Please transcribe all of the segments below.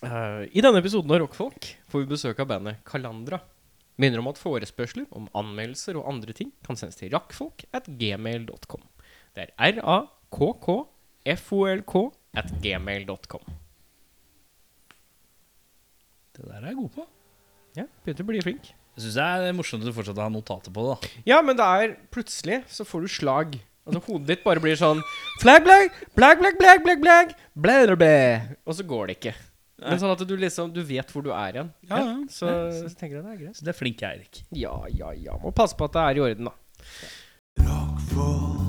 Eh, I denne episoden av Rockfolk får vi besøk av bandet Kalandra. Minner om at forespørsler om anmeldelser og andre ting kan sendes til rakkfolk at gmail.com. Det er r-a-k-k-f-o-l-k at gmail.com. Det der er jeg god på. Ja, begynte å bli flink. Jeg syns det er morsomt at du fortsatt har notater på det. da Ja, men det er plutselig så får du slag. Altså Hodet ditt bare blir sånn Flag, flag, flag, flag, flag, flag, flag, blæ, blæ. Og så går det ikke. Men sånn at du liksom Du vet hvor du er igjen. Ja, ja. Så, så tenker jeg det er greit. Så det er flink Eirik. Ja, ja, ja. Må passe på at det er i orden, da. Velkommen!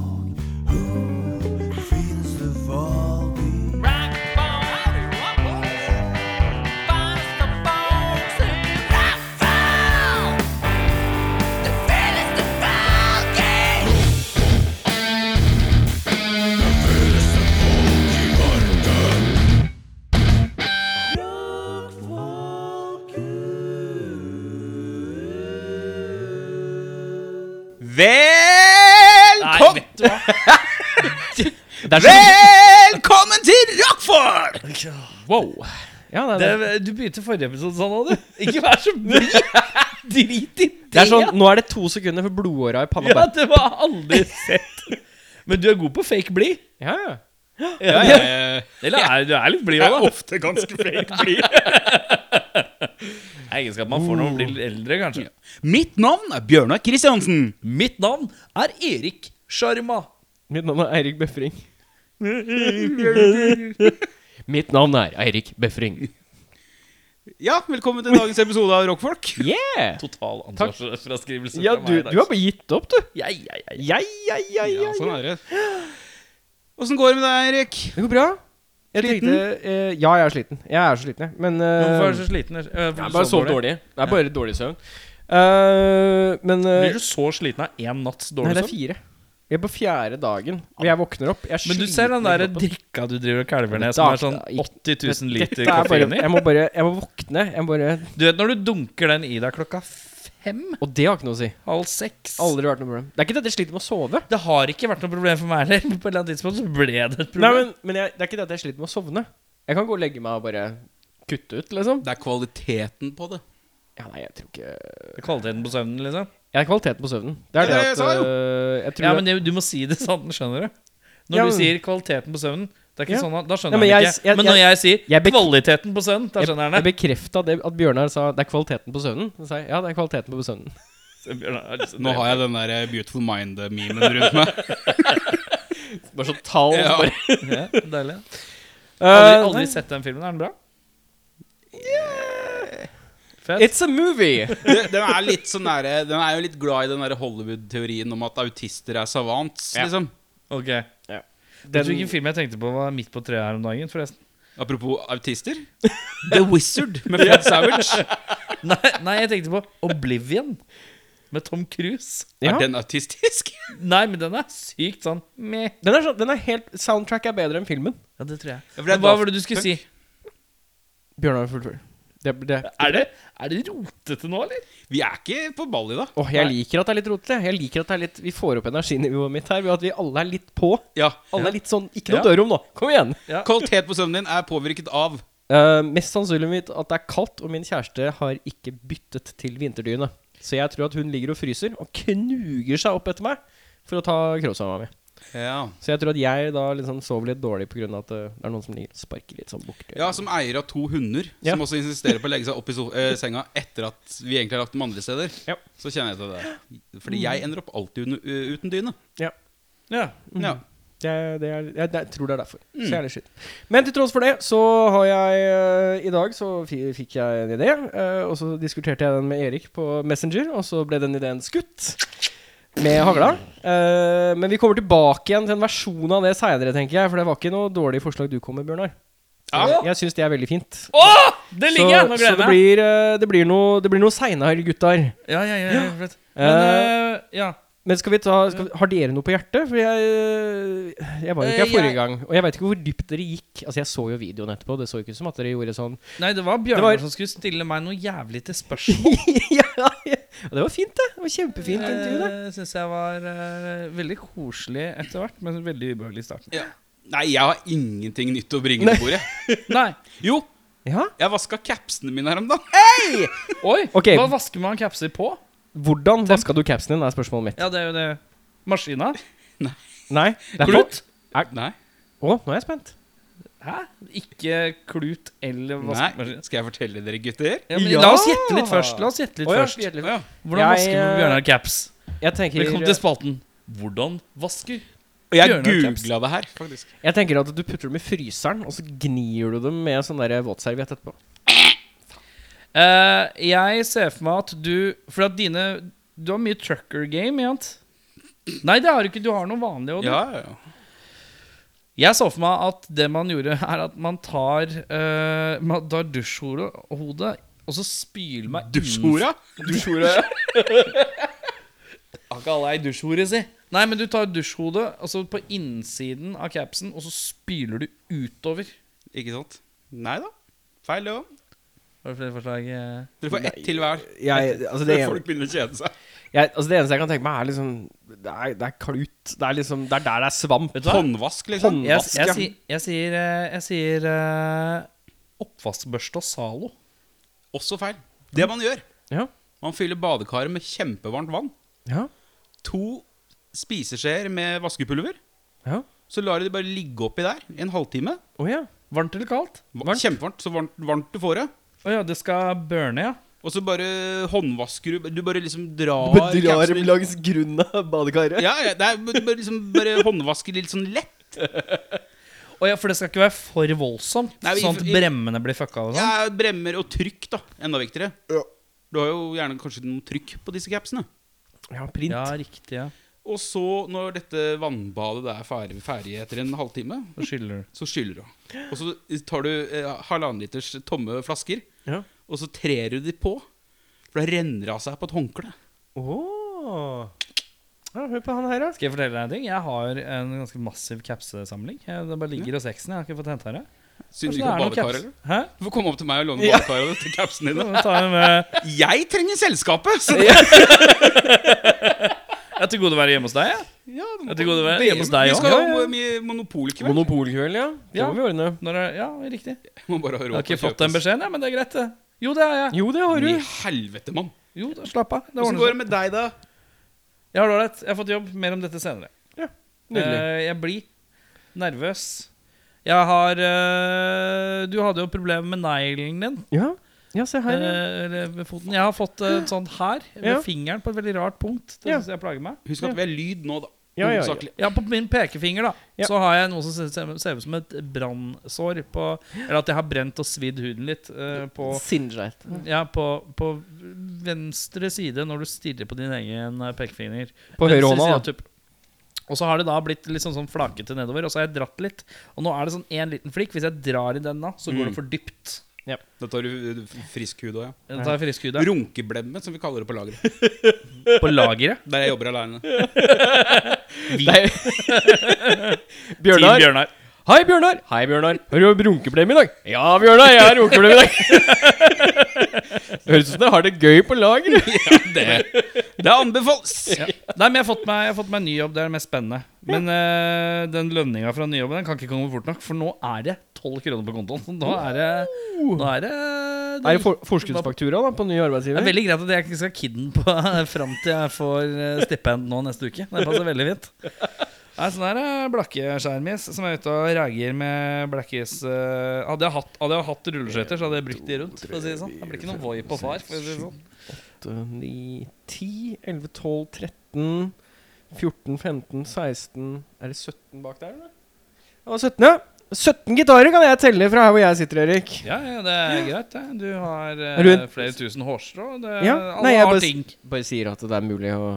Velkommen til Rockford! Wow. Ja, det, er, Det, du begynte forrige episode sånn, hadde du. Ikke vær så blid! Drit i det! det er sånn Nå er det to sekunder for blodåra i panna. Ja, det var aldri sett. Men du er god på fake blid. Ja, ja. Ja, jeg, Eller er, du er litt blid jeg er ofte ganske fake blid. Det egenskap man får når man blir eldre, kanskje. Mitt navn er Bjørnar Kristiansen. Mitt navn er Erik Sjarma. Mitt navn er Eirik Befring. Mitt navn er Eirik Befring. Ja, velkommen til dagens episode av Rockfolk. Yeah! Total ansvarsfraskrivelse Ja, fra du, meg i dag. du har bare gitt opp, du. Ja, ja, ja. Ja, ja, ja, ja, Ja, sånn er det. Åssen går det med deg, Erik? Det går bra. Jeg Sliten? tenkte eh, Ja, jeg er sliten. Jeg er så sliten, jeg. Men eh, Hvorfor er du så sliten? Eh, for Jeg du har bare sov dårlig. Det er bare dårlig søvn. Eh, men eh, Blir du så sliten av én natts Nei, dårlig det er søvn? fire. Vi er på fjerde dagen, og jeg våkner opp. Jeg Men du ser den der drikka du driver og kalver ned, som er sånn 80 000 liter er koffein i? jeg, må bare, jeg må våkne. Jeg må bare Du vet når du dunker den i deg klokka fem? Og det har ikke noe å si. Halv seks? Aldri vært noe problem. Det er ikke det at jeg sliter med å sove. Det har ikke vært noe problem for meg heller. På et eller annet tidspunkt så ble det et problem. Nei, men, men jeg, det er ikke det at jeg sliter med å sovne. Jeg kan gå og legge meg og bare kutte ut, liksom. Det er kvaliteten på det. Ja, nei, jeg tror ikke Det Kvaliteten på søvnen, liksom? Jeg er kvaliteten på søvnen. Det er det, det jeg at sa jo. øh, Jeg Ja, men det, du må si det sånn, skjønner du? Når Ja, du sier kvaliteten på søvnen, det er ikke Ja. sånn at, da skjønner Ja, men han jeg- ikke. jeg- men når jeg sier jeg bek- kvaliteten på søvnen, da skjønner han jeg det. bekrefta det at Bjørnar sa det er kvaliteten på søvnen. Så sa jeg ja, det er kvaliteten på søvnen. Å Nå har jeg den der eh, Beautiful Mind-memen rundt meg. Bare så tall. Ja. Bare. ja, Deilig. Har Aldri, aldri nei. sett den filmen. Er den bra? Fett. It's a movie! den, Den er litt sånn nære Den er jo litt glad i den der Hollywood-teorien om at autister er savants, Ja. liksom. Ok. Den, hvilken film jeg tenkte på var midt på treet her om dagen? forresten? Apropos autister. The Wizard med Fred Savage. Nei, nei, jeg tenkte på Oblivion med Tom Cruise. ja. Er den autistisk? Nei, men den er sykt sånn meh. den, er sånn, den er helt Soundtrack er bedre enn filmen. Ja, det tror jeg. Ja, det Men hva var det du skulle si? Bjørnar fullfører. Det, det. Er det, er det rotete nå, eller? Vi er ikke på ball i dag. Åh, jeg liker at det er litt rotete. Jeg liker at det er litt Vi får opp energinivået mitt her ved at vi alle er litt på. Ja. Alle er litt sånn Ikke noe Ja. dørrom nå. Kom igjen! Kvalitet på søvnen din er påvirket av Uh, mest sannsynlig at det er kaldt, og min kjæreste har ikke byttet til vinterdyne. Så jeg tror at hun ligger og fryser og knuger seg opp etter meg for å ta crossover mi. Ja. Så jeg tror at jeg da liksom sover litt dårlig pga. at eh, det er noen som ligger sparker litt sånn borti. ja, som eier av to hunder, Ja. som også insisterer på å legge seg opp i so eh, senga etter at vi egentlig har lagt dem andre steder, Ja. så kjenner jeg til det. Fordi jeg ender opp alltid uten, uten dyne. Ja. Ja. Det, det er, jeg, jeg tror det er derfor. Så jeg er litt skitt. Men til tross for det, så har jeg eh, I dag så fikk jeg en idé, eh, og så diskuterte jeg den med Erik på Messenger, og så ble den ideen skutt. Med hagla. Uh, men vi kommer tilbake igjen til en versjon av det seinere, tenker jeg. For det var ikke noe dårlig forslag du kom med, Bjørnar. Ja. Jeg syns det er veldig fint. Åh, Det ligger jeg! Nå så gleder det jeg meg. blir, uh, det blir noe, det blir noe seinere, gutter. Ja, ja, ja, ja. Men uh, ja. Men skal vi ta skal vi, Har dere noe på hjertet? For jeg, jeg var jo ikke her Eh, forrige jeg- gang. Og jeg veit ikke hvor dypt dere gikk. Altså Jeg så jo videoen etterpå. Det så ikke ut som at dere gjorde sånn Nei, det var Bjørnar var- som skulle stille meg noe jævlig til spørsmål. ja, ja. Og det var fint, det. Det var Kjempefint intervju. det syns jeg var uh, veldig koselig etter hvert, men veldig ubehagelig i starten. Ja. Nei, jeg har ingenting nytt å bringe til bordet. Nei. Jo, Ja? jeg vaska capsene mine her om dagen. Oi, okay. hva vasker man capser på? Hvordan vaska du capsen din, er spørsmålet mitt. Ja, det er jo det. Maskina? Nei? Det er Klut? Nei. Å, nå er jeg spent. Hæ? Ikke klut eller Nei. Skal jeg fortelle dere, gutter? Ja, men Ja! La oss gjette litt først. La oss gjette litt oh, ja, først. litt. Ja. Hvordan Jeg, vasker man Bjørnar caps? Jeg tenker, Velkommen til spalten. Hvordan vasker Og jeg googla det her, faktisk. jeg tenker at du putter dem i fryseren, og så gnir du dem med sånn våtserviett etterpå. Eh, Jeg ser for meg at du For at dine Du har mye trucker game, Jant. Nei, det har du ikke. Du har noe vanlig. også. Ja, ja, ja. Jeg så for meg at det man gjorde, er at man tar uh, Man tar dusjhodet, hodet, og så spyler man Dusjhora? Dusjhora? Har ikke alle ei dusjhore, si? Nei, men du tar dusjhodet altså på innsiden av capsen, og så spyler du utover. Ikke sant? Nei da. Feil, det òg. Har du flere forslag? eh? Dere får ett til hver. Jeg, altså det, folk begynner å kjede seg. jeg, altså det eneste jeg kan tenke meg, er liksom Det er, det er klut. Det er liksom Det er der det er svamp. Vet du hva? Håndvask, liksom. Håndvask, Jeg, jeg, jeg, sier- jeg sier, eh, jeg sier eh, oppvaskbørste og Zalo. Også feil. Det man gjør, Ja. man fyller badekaret med kjempevarmt vann. Ja. To spiseskjeer med vaskepulver. Ja. Så lar du det bare ligge oppi der i en halvtime. Oh, ja. Varmt eller kaldt? Varmt. Kjempevarmt. Så varmt, varmt du får det. Å ja, det skal burne, ja. Og så bare håndvasker du Du bare liksom drar Du drar dem langs grunnen av badekaret. Ja, ja, det er du bare, liksom bare håndvasker litt sånn lett. Å ja, For det skal ikke være for voldsomt, Nei, vi- sånn at bremmene blir fucka og sånn? Ja, bremmer og trykk, da. Enda viktigere. Du har jo gjerne kanskje noe trykk på disse capsene. Ja, print. Ja, riktig. ja Og så, når dette vannbadet er ferdig, ferdig etter en halvtime, Så skyller du. så skyller du. Og så tar du eh, halvannen liters tomme flasker, Ja. og så trer du de på. For det renner av seg på et håndkle. Åh. Ja, hør på han her, da. Skal jeg fortelle deg en ting? Jeg har en ganske massiv capsesamling. Jeg- Det bare ligger hos eksen. Jeg har ikke fått henta det. Synd Kanskje du det ikke er har badekar, caps. eller? Hæ? Du får komme opp til meg og låne Ja. badekaret dette capsen dine. Da tar jeg med Jeg trenger selskapet! Så det, Jeg er til gode å være hjemme hos deg, jeg. ja, det Jeg er til gode å være hjemme hos deg Vi også. skal Ja, ha mye monopolkveld. Monopolkveld, ja. Det Ja. må vi ordne. Når er, ja, riktig. Må bare ha Jeg har til ikke å fått den kjøpe beskjeden, ja, men det er greit, det. Jo, det har jeg. Jo, det har I du. helvete, mann. Jo, da, slapp av. Det Åssen ordner går seg. det med deg, da? Jeg har det ålreit. Jeg har fått jobb. Mer om dette senere. Nydelig. Eh, jeg blir nervøs. Jeg har eh, Du hadde jo problemer med neglen din. Ja. Ja, se her. eh, ved foten. Jeg har fått et sånt her ved Ja. fingeren på et veldig rart punkt. Det Ja. synes jeg plager meg. Husk at vi har lyd nå, da. Ja, ja, ja. Hovedsakelig. Ja, På min pekefinger da Ja. Så har jeg noe som ser, ser- ser ut som et brannsår. på- Eller at jeg har brent og svidd huden litt. eh, på, Sinnsreit. ja, på, på venstre side når du stirrer på din egen eh, pekefinger. På Venstre høyre hånda, da. typ. Og så har det da blitt litt sånn, sånn flakete nedover, og så har jeg dratt litt. Og nå er det sånn én liten flikk. Hvis jeg drar i den da, så går Mm. det for dypt. Da tar du frisk hud òg, ja. Da tar jeg ja. Runkeblemme, som vi kaller det på lageret. På lageret. Der jeg jobber alene. Vi, Nei. Team Bjørnar. Bjørnar. Hei, Bjørnar. Hei, Bjørnar. Har du runkeblem i dag? Ja, Bjørnar, jeg har runkeblem i dag. Høres ut som dere har det gøy på lager. Det, det anbefales! Ja. Nei, men jeg har fått meg, jeg har fått meg ny jobb. Det er det mest spennende. Men uh, den lønninga fra nyjobben Den kan ikke komme fort nok, for nå er det 12 kroner på kontoen. Så Nå er det Nå er det, Er det for forskuddsfaktura da, på ny arbeidsgiver? Det er veldig greit at jeg ikke skal kidden på fram til jeg får eh, stipend nå neste uke. Det passer veldig fint. Nei, sånn er det blakkeskjermis som er ute og reagerer med blackis. eh, hadde, jeg hatt, hadde jeg hatt rulleskøyter, så hadde jeg brukt de rundt. For å si det sånn Det blir ikke noe Voi på far. For å si det sånn 8, 9, 10, 11, 12, 13 14, 15, 16 Er det 17 bak der, eller? Ja, 17, ja. 17 gitarer kan jeg telle fra her hvor jeg sitter, Erik. Ja, ja, det er greit, det. Du har eh, du en- flere tusen hårstrå. Det, Ja, Alle nei, jeg har bare- ting. Bare sier at det er mulig å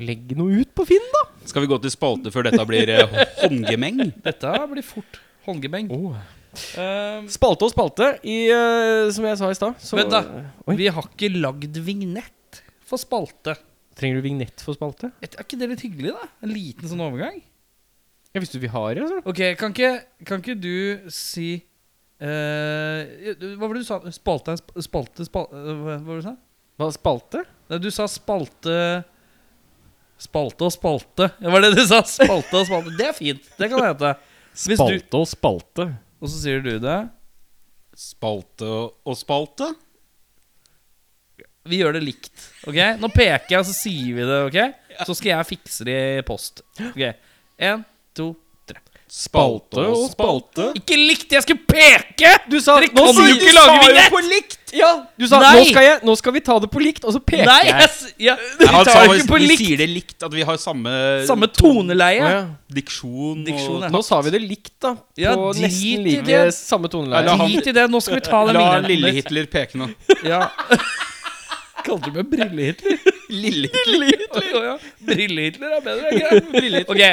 legge noe ut på Finn, da. Skal vi gå til spalte før dette blir eh, håndgemeng? Dette blir fort håndgebeng. Eh, Spalte og spalte, i, eh, som jeg sa i stad. så- Vent da. Oi. vi har ikke lagd vignett for spalte. Trenger du vignett for spalte? Er ikke det litt hyggelig, da? En liten sånn overgang? Ja, Hvis du vil ha det, så. Ok, kan ikke, kan ikke du si eh, Hva var det du sa? Spalte spalte, spalte Hva var det du sa? Hva, spalte? Nei, du sa spalte Spalte og spalte. Det var det du sa. Spalte og spalte. Det er fint. Det kan det hete. Hvis du, Spalte og spalte. og så sier du det. Spalte og spalte. Vi gjør det likt. Ok? Nå peker jeg, og så sier vi det. ok? Så skal jeg fikse det i post. Ok, En, to, tre. Spalte og spalte. Ikke likt! Jeg skulle peke! Du sa Dere nå kan jo ikke lage vignett! på likt! Ja, du sa nå skal, jeg, nå skal vi ta det på likt, og så peker Nei, jeg, ja, Ja, vi tar det ikke på vi likt. sier det likt, at vi har samme, Samme toneleie. Ja. diksjon. Diksjon, ja. og Nå sa vi det likt, da. Ja, på ja, nesten like samme toneleie. Ja, Drit i det, nå skal vi ta den La lille Hitler peke nå. Ja. Kalte du meg Brille-Hitler? Lille-Hitler. Brille-Hitler er bedre. Ok,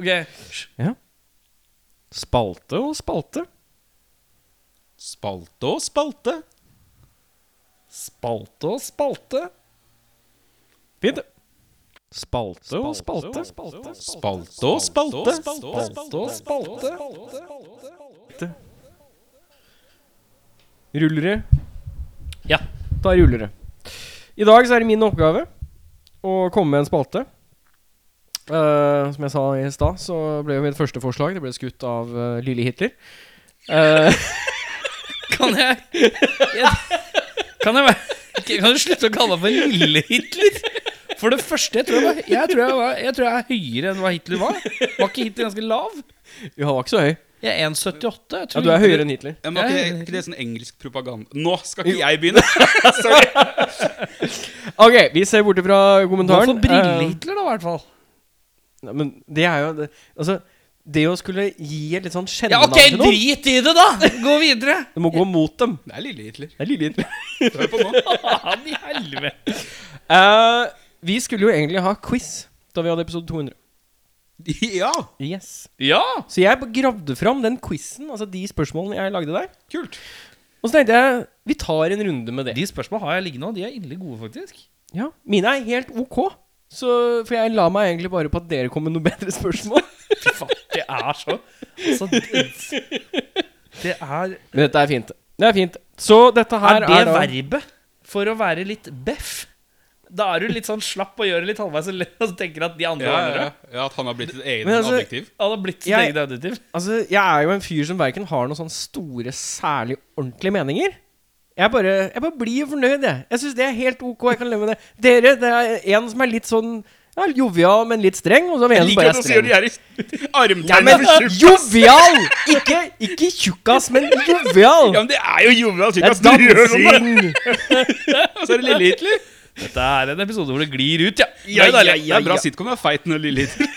ok Spalte og spalte. Spalte og spalte. Spalte og spalte. Fint. Spalte og spalte. Spalte og spalte. Spalte og spalte. Rullere. Ja. Da ruller det. I dag så er det min oppgave å komme med en spalte. Eh, som jeg sa i stad, så ble jo mitt første forslag Det ble skutt av uh, lille Hitler. Uh, Kan jeg, jeg Kan jeg være Kan du slutte å kalle meg for Lille-Hitler? For det første, jeg tror jeg, var, jeg, tror jeg, var, jeg tror jeg er høyere enn hva Hitler var. Var ikke Hitler ganske lav? jo, han var ikke så høy. Jeg er 1,78. Ja, du er høyere enn Hitler. Ja, men er ikke, er ikke det sånn engelsk propaganda? Nå skal ikke jeg begynne! Sorry. Ok, vi ser bort fra kommentaren. Hvorfor Brille-Hitler, da, i hvert fall? Men det er jo det, Altså, det å skulle gi et litt sånn Ja, okay, ok, til noen drit i det, da! Gå videre. Du må gå mot dem. Det er lille Hitler. Det er lille Hitler. Hør på nå. Faen i helvete. Uh, vi skulle jo egentlig ha quiz da vi hadde episode 200. Ja, Yes Ja. Så jeg gravde fram den quizen, altså de spørsmålene jeg lagde der. kult. Og så tenkte jeg vi tar en runde med det. De spørsmålene har jeg liggende, og de er inderlig gode, faktisk. Ja, Mine er helt ok. Så, for jeg la meg egentlig bare på at dere kom med noe bedre spørsmål. Fy faen, det er så Altså, det, det er Men dette er fint. Det er fint. Så dette her Er er, det da verbet for å være litt beff? Da er du litt sånn slapp og gjør det litt halvveis og altså, så tenker at de andre Ja, ja, det. ja. ja, At han har blitt et eget altså- adjektiv. Han har blitt sitt Jeg- eget adjektiv Altså, Jeg er jo en fyr som verken har noen sånn store, særlig ordentlige meninger. Jeg bare, jeg bare blir fornøyd, jeg. Jeg syns det er helt ok. Jeg kan leve med det. Dere, det er en som er litt sånn ja, jovial, men litt streng, og så er det en som bare er streng. de her Ja, armtegnene men for tjukk. jovial! Ikke, ikke tjukkas, men jovial. Ja, men det er jo jovial Det er Du dansing. Og så er det lille Hitler. Dette er en episode hvor det glir ut, ja. Ja, ja, ja, Det er bra ja. sitcom er feit når lille Hitler.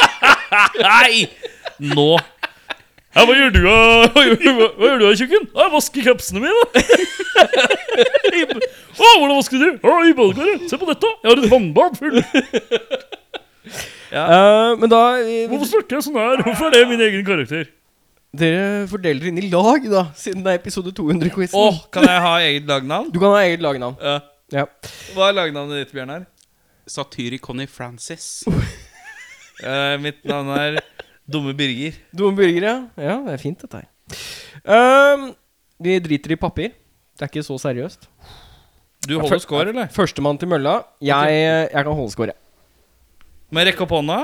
Nei! Nå ja, hva gjør du da, hva gjør, hva, hva gjør du da, tjukken? Jeg vasker kapsene mine. Å, hvordan vasker du? Å, I badekaret. Se på dette. Jeg har et vannbad full. Uh, men da eh, Hvorfor snakker jeg sånn her? Hvorfor er det min egen karakter? Dere fordeler inn i lag, da, siden det er episode 200-quizen. Oh, kan jeg ha eget lagnavn? Du kan ha eget lagnavn. Ja. Ja. Hva er lagnavnet ditt, Bjørnar? Satyri Conny Francis. uh, mitt navn er Dumme Birger. Dumme Birger, Ja, ja. det er fint, dette her. Um, vi driter i papir. Det er ikke så seriøst. Du holder score, eller? Førstemann til mølla. Jeg, jeg kan holde score. Må jeg rekke opp hånda?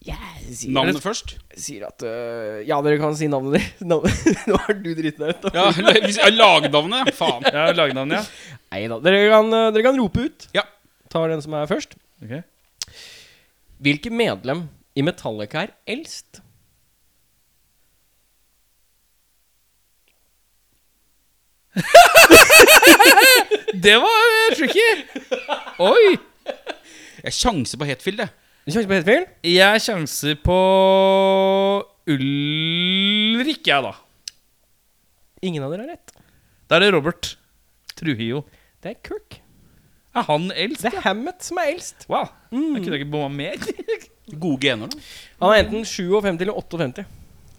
Yeah, navnet Navnet først. sier at uh, Ja, dere kan si navnet ditt. Nå har du driti deg ut, da. Ja, Lagnavnet. Faen. Ja, lagnavnet, ja. Nei da. Dere kan, øh, dere kan rope ut. Ja. Tar den som er først. Ok. Hvilket medlem i Metallica er eldst? Det var eh, tricky. Oi. Jeg sjanser på Hetfield, jeg. Du sjanser på Hetfield? Jeg sjanser på Ulrik, jeg, da. Ingen av dere har rett. Da er det Robert Trujillo. Det er Kirk. Er han eldst? Det er Hammett som er eldst. Wow. Jeg kunne ikke bomma mer. Gode gener, da. Han er enten 57 eller 58.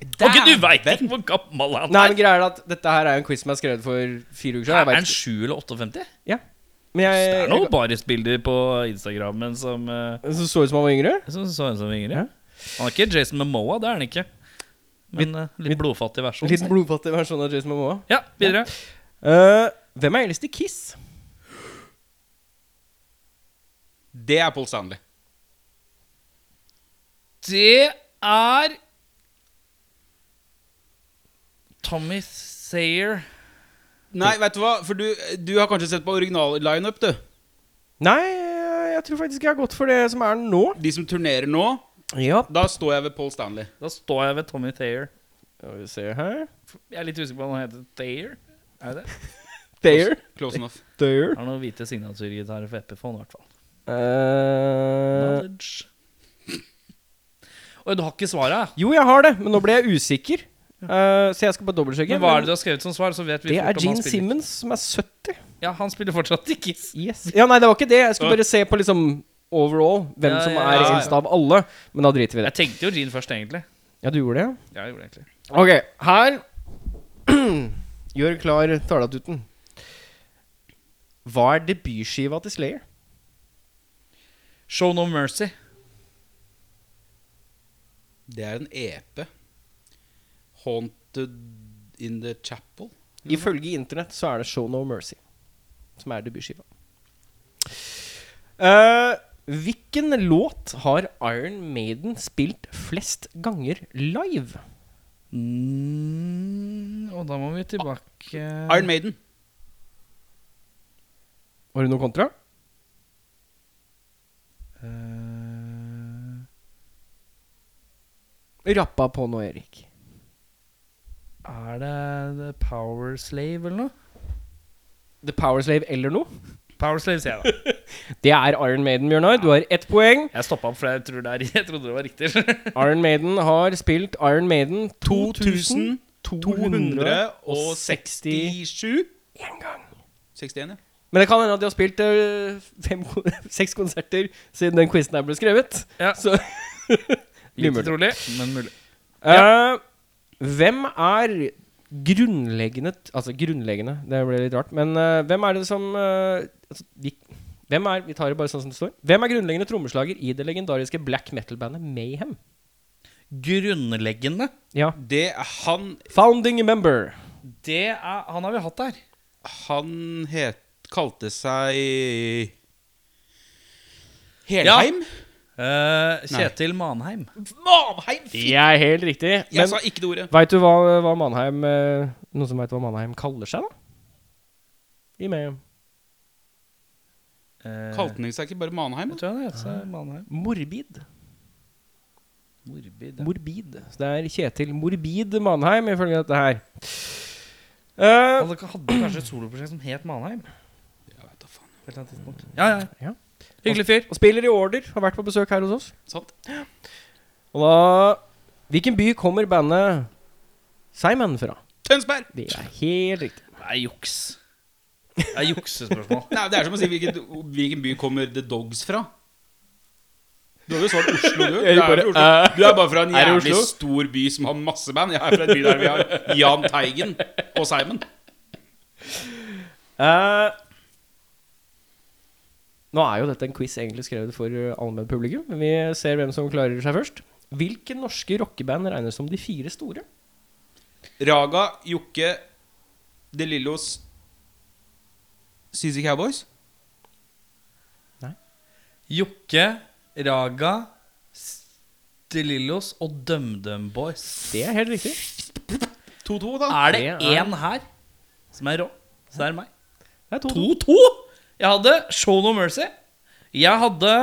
Ok, du veit ikke hvor gammel han er! Nei, men greia er at Dette her er jo en quiz som er skrevet for fire uker siden. Er han ikke- 7 eller 58? Ja. Men jeg, Det er noen barisbilder på Instagrammen som uh, Så så ut som han var yngre? Som så ut som han var yngre. Ja. Han er ikke Jason Momoa, det er han ikke. Men uh, litt blodfattig versjon. Litt blodfattig versjon av Jason Momoa. Ja, videre. Eh, hvem er eldst i Kiss? Det er Paul Stanley. Det er Tommy Sayer. Nei, vet du hva? For du, du har kanskje sett på original lineup, du. Nei, jeg tror faktisk jeg har gått for det som er nå. De som turnerer nå. Ja. Da står jeg ved Paul Stanley. Da står jeg ved Tommy Thayer. Skal vi se her. Jeg er litt usikker på hva han heter Thayer. Er det det? There. Close enough. Thayer. Har noen hvite signaturgitarer for Epiphone, i hvert fall. Uh, Knowledge. Oi, du har ikke svaret? jo, jeg har det, men nå ble jeg usikker. Uh, så jeg skal bare dobbeltsjekke. Men hva er det du har skrevet som svar? Så vet vi det er Gene. Simmons, som er 70. Ja, han spiller fortsatt i Kiss. Yes. Ja, nei, det var ikke det. Jeg skulle bare se på liksom overall hvem Ja, som er ja, ja. eldst av alle. Men da driter vi i det. Jeg tenkte jo Gene først, egentlig. Ja, du gjorde det? Ja, jeg gjorde det egentlig Ok, her Gjør klar talatuten. Hva er debutskiva til Slayer? Show No Mercy. Det er en EP. Haunted in the Chapel. Ifølge internett så er det Show No Mercy som er debutskiva. Uh, hvilken låt har Iron Maiden spilt flest ganger live? Mm, og da må vi tilbake Iron Maiden. Har du noe kontra? Eh, Rappa på nå, Erik. Er det The Power Slave eller noe? The Power Slave eller noe? Power Slave, sier jeg da. Det er Iron Maiden, Bjørnar. Du har ett poeng. Jeg stoppa opp, for jeg, tror det er, jeg trodde det var riktig. Iron Maiden har spilt Iron Maiden 2267 En gang. 61, ja. Men det kan hende at de har spilt eh, fem, seks konserter siden den quizen her ble skrevet. Ja. Så Litt mulig. utrolig, men mulig. Eh, Hvem er grunnleggende Altså grunnleggende, det ble litt rart. Men uh, hvem er det som uh, altså, vi, Hvem er Vi tar det bare sånn som det står. Hvem er grunnleggende trommeslager i det legendariske black metal-bandet Mayhem? Grunnleggende. Ja. Det er han Founding member. Det er Han har vi hatt der. Han het, kalte seg Helheim? Eh, Kjetil Manheim. Manheim! Det er helt riktig. Jeg sa ikke det ordet. veit du hva, hva Manheim eh, Noen som veit hva Manheim kaller seg, da? I Mayhem. Uh, Kalte han seg ikke bare Manheim? Jeg tror han heter Manheim. Morbid. Morbid. ja. Morbid. Så det er Kjetil Morbid Manheim, ifølge dette her. Uh, Han hadde kanskje et soloprosjekt som het Manheim. Jeg vet da faen. På et eller annet tidspunkt. Ja, ja. Ja. Hyggelig fyr. og spiller i Order. Har vært på besøk her hos oss. Sant? Og da Hvilken by kommer bandet Simon fra? Tønsberg! Det er helt riktig. Det er juks. Det er juksespørsmål. Nei, Det er som å si hvilken, hvilken by kommer The Dogs fra? Du har jo svart Oslo, du. Du er, bare, Oslo. du er bare fra en jævlig stor by som har masse band. Jeg er fra en by der vi har Jahn Teigen og Simon. Eh, nå er jo dette en quiz egentlig skrevet for uh, allmennpublikum. Men vi ser hvem som klarer seg først. Hvilke norske rockeband regnes som de fire store? Raga, Jokke, De Lillos CC Cowboys? Jokke, Raga, Stilillos og DumDum Boys. Det er helt riktig. 2-2, da. Er det én her som er rå? Så er det meg. Det er 2-2! Jeg hadde Show No Mercy. Jeg hadde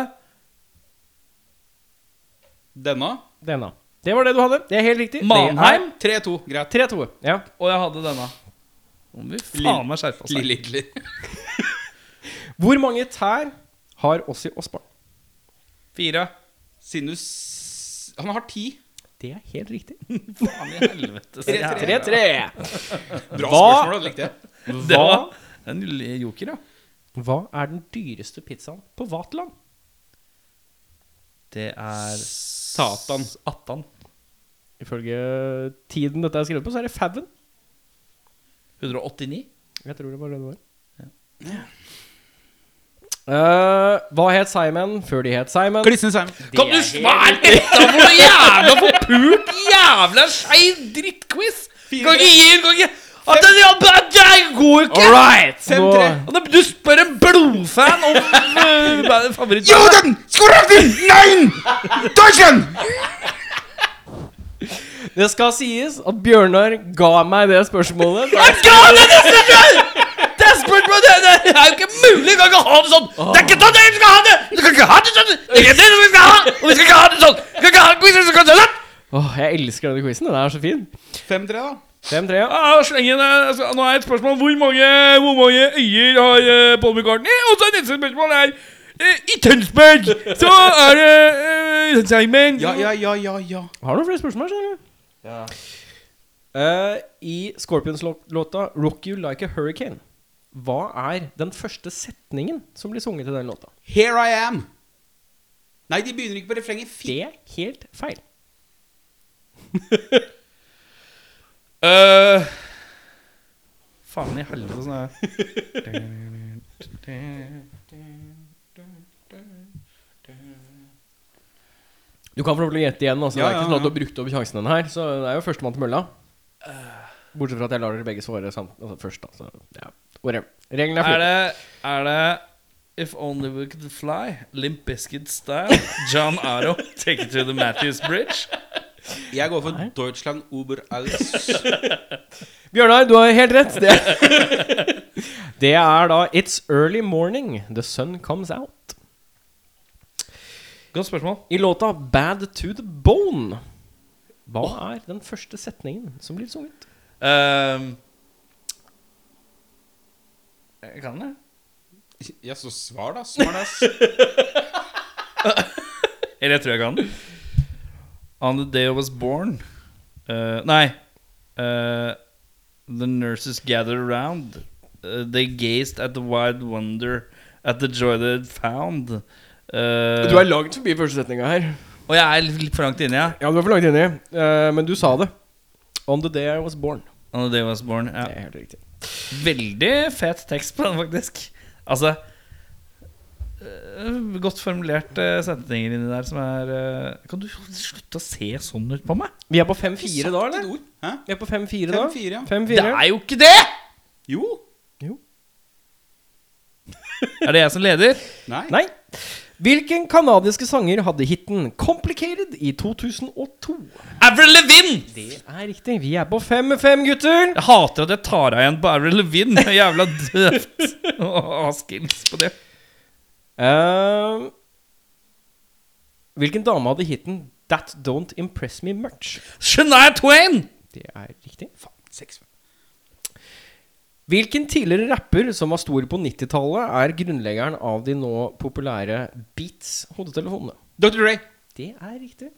Denne. Denne. Det var det du hadde. Det er helt riktig. Manheim, 3-2. Greit. Er 3-2. Ja. og jeg hadde denne. Nå må vi faen meg skjerpe oss. her. Lille Hitler. Hvor mange tær har Ossi Osborn? Fire. Sinus Han har ti. Det er helt riktig. Faen i helvete. 3-3. Bra Hva? spørsmål, da. Likte jeg. Det var en joker, ja. Hva er den dyreste pizzaen på Vaterland? Det er Satan. Attan. Ifølge tiden dette er skrevet på, så er det Faven. 189. Jeg tror det var det det var. Eh, hva het Simon før de het Simon? Glissende Simon. Kan du svære dette for noe jævla forpult jævla skeiv drittquiz? Kan ikke gi Kan ikke at det, ja, det går ikke! All right! Nå- Du spør en blodfan om uh, favoritt... Juden! Skorotin! Nein! Deutschland! Det skal sies at Bjørnar ga meg det spørsmålet. Jeg ga deg det spørsmålet! Det spørsmålet det, det er jo ikke mulig! Vi kan ikke ha det sånn! Det er ikke sånn vi skal ha det! Vi kan ikke ha det sånn! Det er ikke det vi skal ha! Og vi skal ikke ha det sånn! Vi kan ikke ha det sånn! Åh, jeg elsker denne quizen. Den er så fin. 5-3, da. 5-3, Ah, Ja, sleng inn, eh, altså, Nå er et spørsmål hvor mange, hvor mange øyer har uh, Paul McCartney? Og så er neste spørsmål er uh, I Tønsberg så er det uh, Simon Ja, ja, ja, ja, ja. Har du noen flere spørsmål, skjønner du? Eh, I Scorpions-låta 'Rock You Like a Hurricane', hva er den første setningen som blir sunget i den låta? Here I am. Nei, de begynner ikke på refrenget. Det er helt feil. Eh, Faen i helvete sånn er Du kan få lov til å gjette igjen. Altså. Ja, det er ikke sånn at du har brukt opp sjansen denne her. Så det er jo førstemann til mølla. Bortsett fra at jeg lar dere begge svare samt, altså først. Altså, ja. Reglene er Er det Er det If only we could fly, Limp Bizkit style, John Arro, take it to the Matthews Bridge. Jeg går for Deutschland Uber alles. Bjørnar, du har helt rett. Det er, det er da It's early morning, the sun comes out. Godt spørsmål. I låta Bad to the Bone, hva er den første setningen som blir sunget? Um, jeg kan det. Ja, så svar, da. Smartass. Eller jeg tror jeg kan. On the day I was born uh, Nei. Uh, the nurses gathered around. Uh, they gazed at the wide wonder at the joy they had found. Eh, Du er langt forbi første setninga her. Og jeg er litt for langt inne, ja. Ja, du er for langt inni, eh, men du sa det. On the day I was born. On the day I was born. Ja. Det er helt riktig. Veldig fet tekst på den, faktisk. Altså Godt formulerte setninger inni der som er øh, Kan du slutte å se sånn ut på meg? Vi er på 5-4 da, eller? Hæ? Vi er på 5-4 da. 5-4, ja. 5-4. Det er jo ikke det! Jo. jo. Er det jeg som leder? Nei. Nei. Hvilken kanadiske sanger hadde hiten 'Complicated' i 2002? Avril Levin! Det er riktig. Vi er på 5-5, gutter. Jeg hater at jeg tar av igjen på Avril Levin. Det er Jævla døvt å ha skills på det. Eh, hvilken dame hadde hiten 'That Don't Impress Me Much'? Shania Twain! Det er riktig. Faen, seks. Hvilken tidligere rapper som var stor på 90-tallet, er grunnleggeren av de nå populære Beats-hodetelefonene? Dr. Dre. Det er riktig.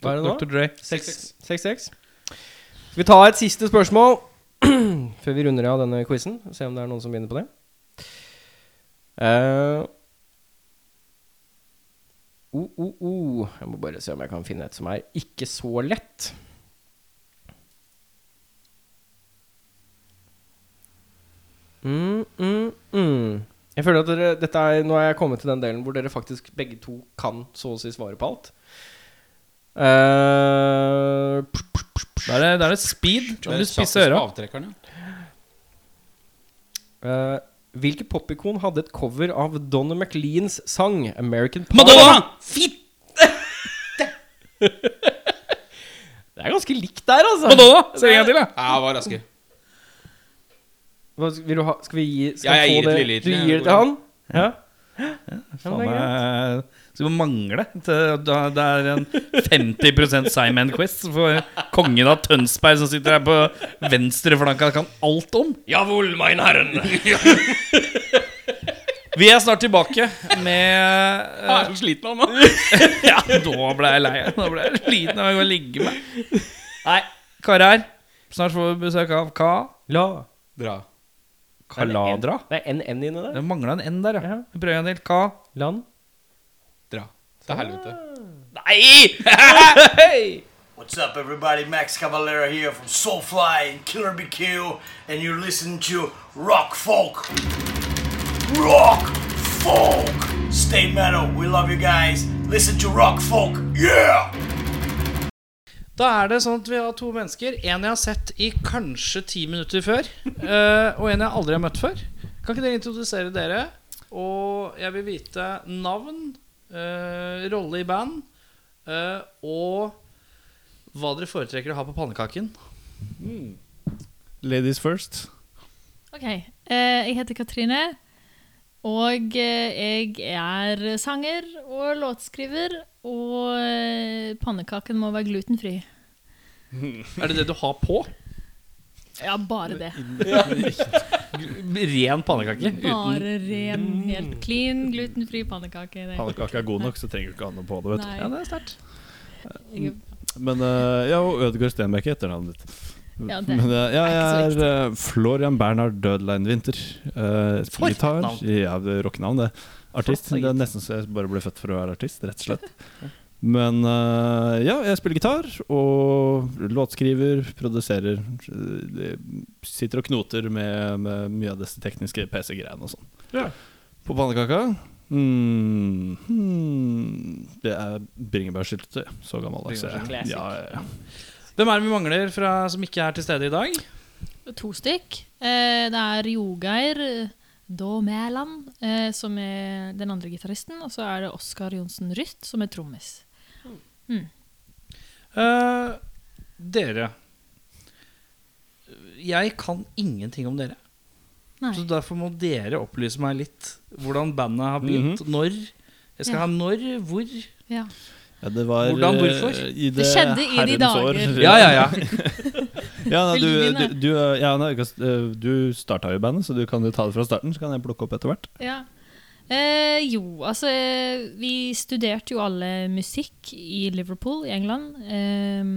Hva er det nå? Dr. Dre. 6-6. 6-6. Skal vi ta et siste spørsmål før vi runder av denne quizen? Se om det er noen som begynner på det. Eh. Jeg må bare se om jeg kan finne et som er ikke så lett. Mm, mm, mm. Jeg føler at dere, dette er, Nå er jeg kommet til den delen hvor dere faktisk begge to kan så å si svare på alt. Uh, Da er det, da er det speed. Da må du spisse øra. Eh, hvilke popikon hadde et cover av Donna McLeans sang 'American Pie'? Madonna! Fitt! Det er ganske likt der, altså. Madonna! Se en gang til, da. Ja, var raskere. Hva, vil du ha, skal vi gi skal Ja, jeg gir det til det? Lilly. Du gir det til han? Ja. ja. det er meg vi må mangle til, da, Det er en 50% Simon-quiz for kongen av Tønsberg som sitter her på venstre flanke og kan alt om. Jawohl, mein Herren. Vi er snart tilbake med Jeg er så sliten av nå. Ja, nå ble jeg lei. Nå ble jeg sliten av å ligge meg. Nei, karer. Snart får vi besøk av Ka La. Dra. Kaladra. Det er en N inni der. Det mangla en N der, ja. Ja. Prøv prøver en til. Ka Land. Dra. Til helvete. Nei! What's up, everybody? Max Cavalera here from Soulfly and Killer BQ, and you're listening to Rock Folk. Rock Folk! Stay metal. We love you guys. Listen to Rock Folk. Yeah! Da er det sånn at vi har to mennesker. En jeg har sett i kanskje ti minutter før. eh, og en jeg aldri har møtt før. Kan ikke dere introdusere dere? Og jeg vil vite navn, rolle i band, eh, og hva dere foretrekker å ha på pannekaken. Ladies first. Ok, eh, jeg heter Katrine, og eh, jeg er sanger og låtskriver, og eh, pannekaken må være glutenfri. Er det det du har på? Ja, bare det. Ren pannekake? Bare ren, helt clean, glutenfri pannekake. Pannekake er er god nok, så trenger du ikke ha noe på det. Ja, det er sterkt. Men eh, ja, og Ødegaard Stenbekk heter navnet ditt. Ja, det Men eh, ja, er ikke så jeg viktig. er eh, Florian Bernhard Dødlein Winther. Uh, For et navn. Ja, det er rockenavn, det. Artist. Det er nesten så jeg bare ble født for å være artist, rett og slett. Men uh, ja, jeg spiller gitar og låtskriver, produserer. eh, Sitter og knoter med, med mye av disse tekniske PC-greiene og sånn. Ja. På pannekaka mm, hmm, Det er bringebærsyltetøy. Så gammeldags er jeg. Ja, ja, ja. Hvem er det vi mangler fra, som ikke er til stede i dag? To stykk. Eh, det er Jogeir Da Mæland, eh, som er den andre gitaristen, og så er det Oskar Johnsen Rytt, som er trommis. Eh, dere Jeg kan ingenting om dere. Nei. Så derfor må dere opplyse meg litt hvordan bandet har begynt. Når. Jeg skal Ja. ha når, hvor. Ja. Ja, det var Hvordan, eh, hvorfor? i Det skjedde i de dager. år. Ja, ja, ja. Ja, nei, du, du du, eh, ja, nei, eh, du starta jo bandet, så du kan jo ta det fra starten. Så kan jeg plukke opp etter hvert. Ja. Eh, jo, altså eh, Vi studerte jo alle musikk i Liverpool i England. Eh,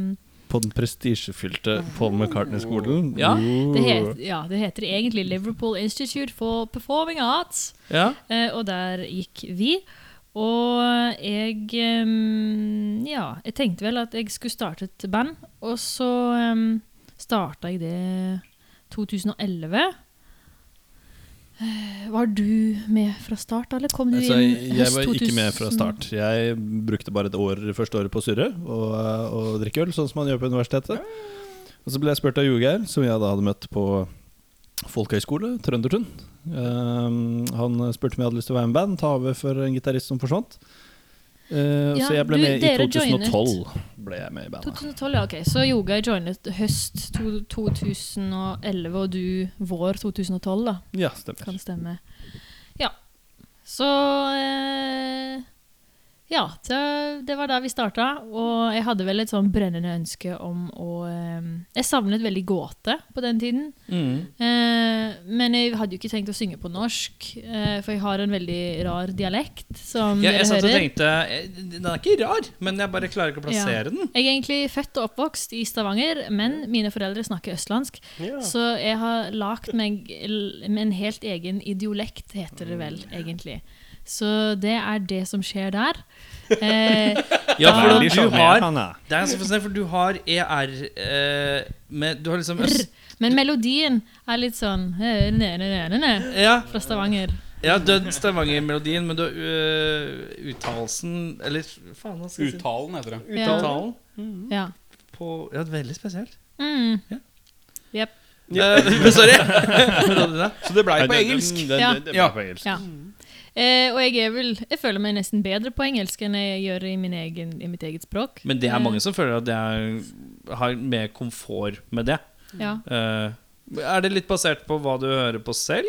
På den prestisjefylte Paul McCartney-skolen. Ja, ja, det heter egentlig Liverpool Institute for Performing Arts, ja. eh, og der gikk vi. Og jeg eh, Ja, jeg tenkte vel at jeg skulle starte et band, og så um, starta jeg det 2011. Eh, Var du med fra start, eller kom du Altså, inn jeg var ikke med fra start. Jeg brukte bare et år første året på å surre og, eh, og drikke øl, sånn som man gjør på universitetet. Og så ble jeg spurt av Jogeir, som jeg da hadde møtt på folkehøyskole, Trøndertun. Um, han spurte om jeg hadde lyst til å være med i band, ta over for en gitarist som forsvant. Eh, Ja, så jeg ble du- med i 2012. Ble jeg med i bandet. 2012, ja, ok. Så Yoga joinet høst to, 2011, og du vår 2012, da. Ja, stemmer. Kan stemme. Ja. Så eh, Ja, det, det var da vi starta. Og jeg hadde vel et sånn brennende ønske om å eh, Jeg savnet veldig gåte på den tiden. Mm. Eh, men jeg hadde jo ikke tenkt å synge på norsk, eh, for jeg har en veldig rar dialekt, som ja, jeg satt og tenkte eh, Den er ikke rar, men jeg bare klarer ikke å plassere den. Jeg er egentlig født og oppvokst i Stavanger, men mine foreldre snakker østlandsk. Ja. Så jeg har lagd meg med en helt egen idiolekt, heter det vel egentlig. Så det er det som skjer der. Eh, Ja, for da, du har. Det er så fascinerende, for du har ER eh, med, Du har liksom øst, men melodien er litt sånn eh, ne, ne, ne, ne, ne, Ja, fra Stavanger. Ja, død Stavanger-melodien, men du har uh, uttalelsen Eller faen, hva skal jeg si? Uttalen heter det. Ja. Uttalen Ja. på Ja, veldig spesielt. Mm. Ja. Jep. Uh, sorry. Så det blei på engelsk. Ja. det, det ble på engelsk. Ja. Eh, og jeg er vel Jeg føler meg nesten bedre på engelsk enn jeg gjør i, min egen, i mitt eget språk. Men det er Eh, mange som føler at det er, har mer komfort med det. Ja. Eh, er det litt basert på hva du hører på selv?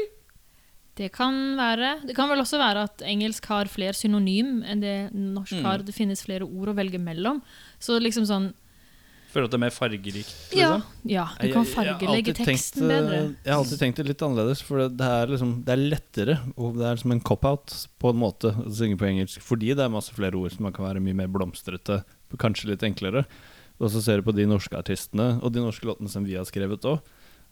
Det kan være. Det kan vel også være at engelsk har flere synonym enn det norsk Mm. har. Det finnes flere ord å velge mellom. Så liksom sånn Føler at det er mer fargerikt? Ja, Liksom? ja du kan fargelegge teksten tenkt, bedre. eh, Jeg har alltid tenkt det litt annerledes, for det er, liksom, det er lettere. Og det er som en cop-out på en måte å synge på engelsk, fordi det er masse flere ord som man kan være mye mer blomstrete, kanskje litt enklere. Og så ser du på de norske artistene, og de norske låtene som vi har skrevet òg.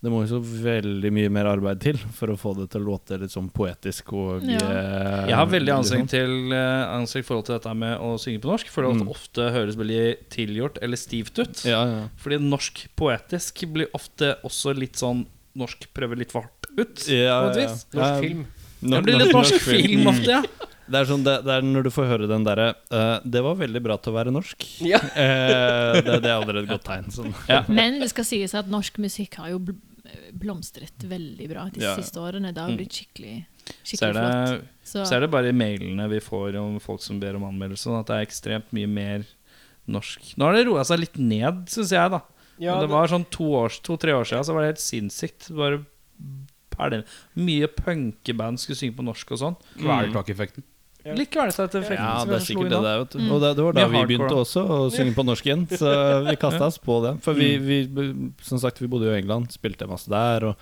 Det må jo så veldig mye mer arbeid til for å få det til å låte litt sånn poetisk og Ja. eh, Jeg har veldig ansikt anstrengt til eh, anstrengt forhold til dette med å synge på norsk. For det Mm. ofte høres veldig tilgjort eller stivt ut. Ja, ja. Fordi norsk poetisk blir ofte også litt sånn Norsk prøver litt for hardt ut. Ja, på ja, ja. Norsk Ja, film. Det nor- blir litt norsk film Mm. ofte, ja. Det er, sånn, det, det er når du får høre den derre uh, Det var veldig bra til å være norsk. Ja. uh, det, det er allerede et godt tegn. Sånn. Ja. Men det skal sies at norsk musikk har jo bl blomstret veldig bra de Ja. siste årene. Det har Mm. blitt skikkelig, Så er, skikkelig flott. Så, så er det bare i mailene vi får om folk som ber om anmeldelse, sånn at det er ekstremt mye mer norsk. Nå har det roa seg litt ned, syns jeg, da. Ja, Men det var sånn to-tre år, to, år siden så var det helt sinnssykt. Bare Mye punkeband skulle synge på norsk og sånn. Kvelertak-effekten. Ja. så kvelertak-effekten. Ja, det er sikkert det der, vet du. Og det, det var da vi begynte også å synge på norsk igjen, så vi kasta oss på det. For vi, vi, som sagt, vi bodde jo i England, spilte masse der, og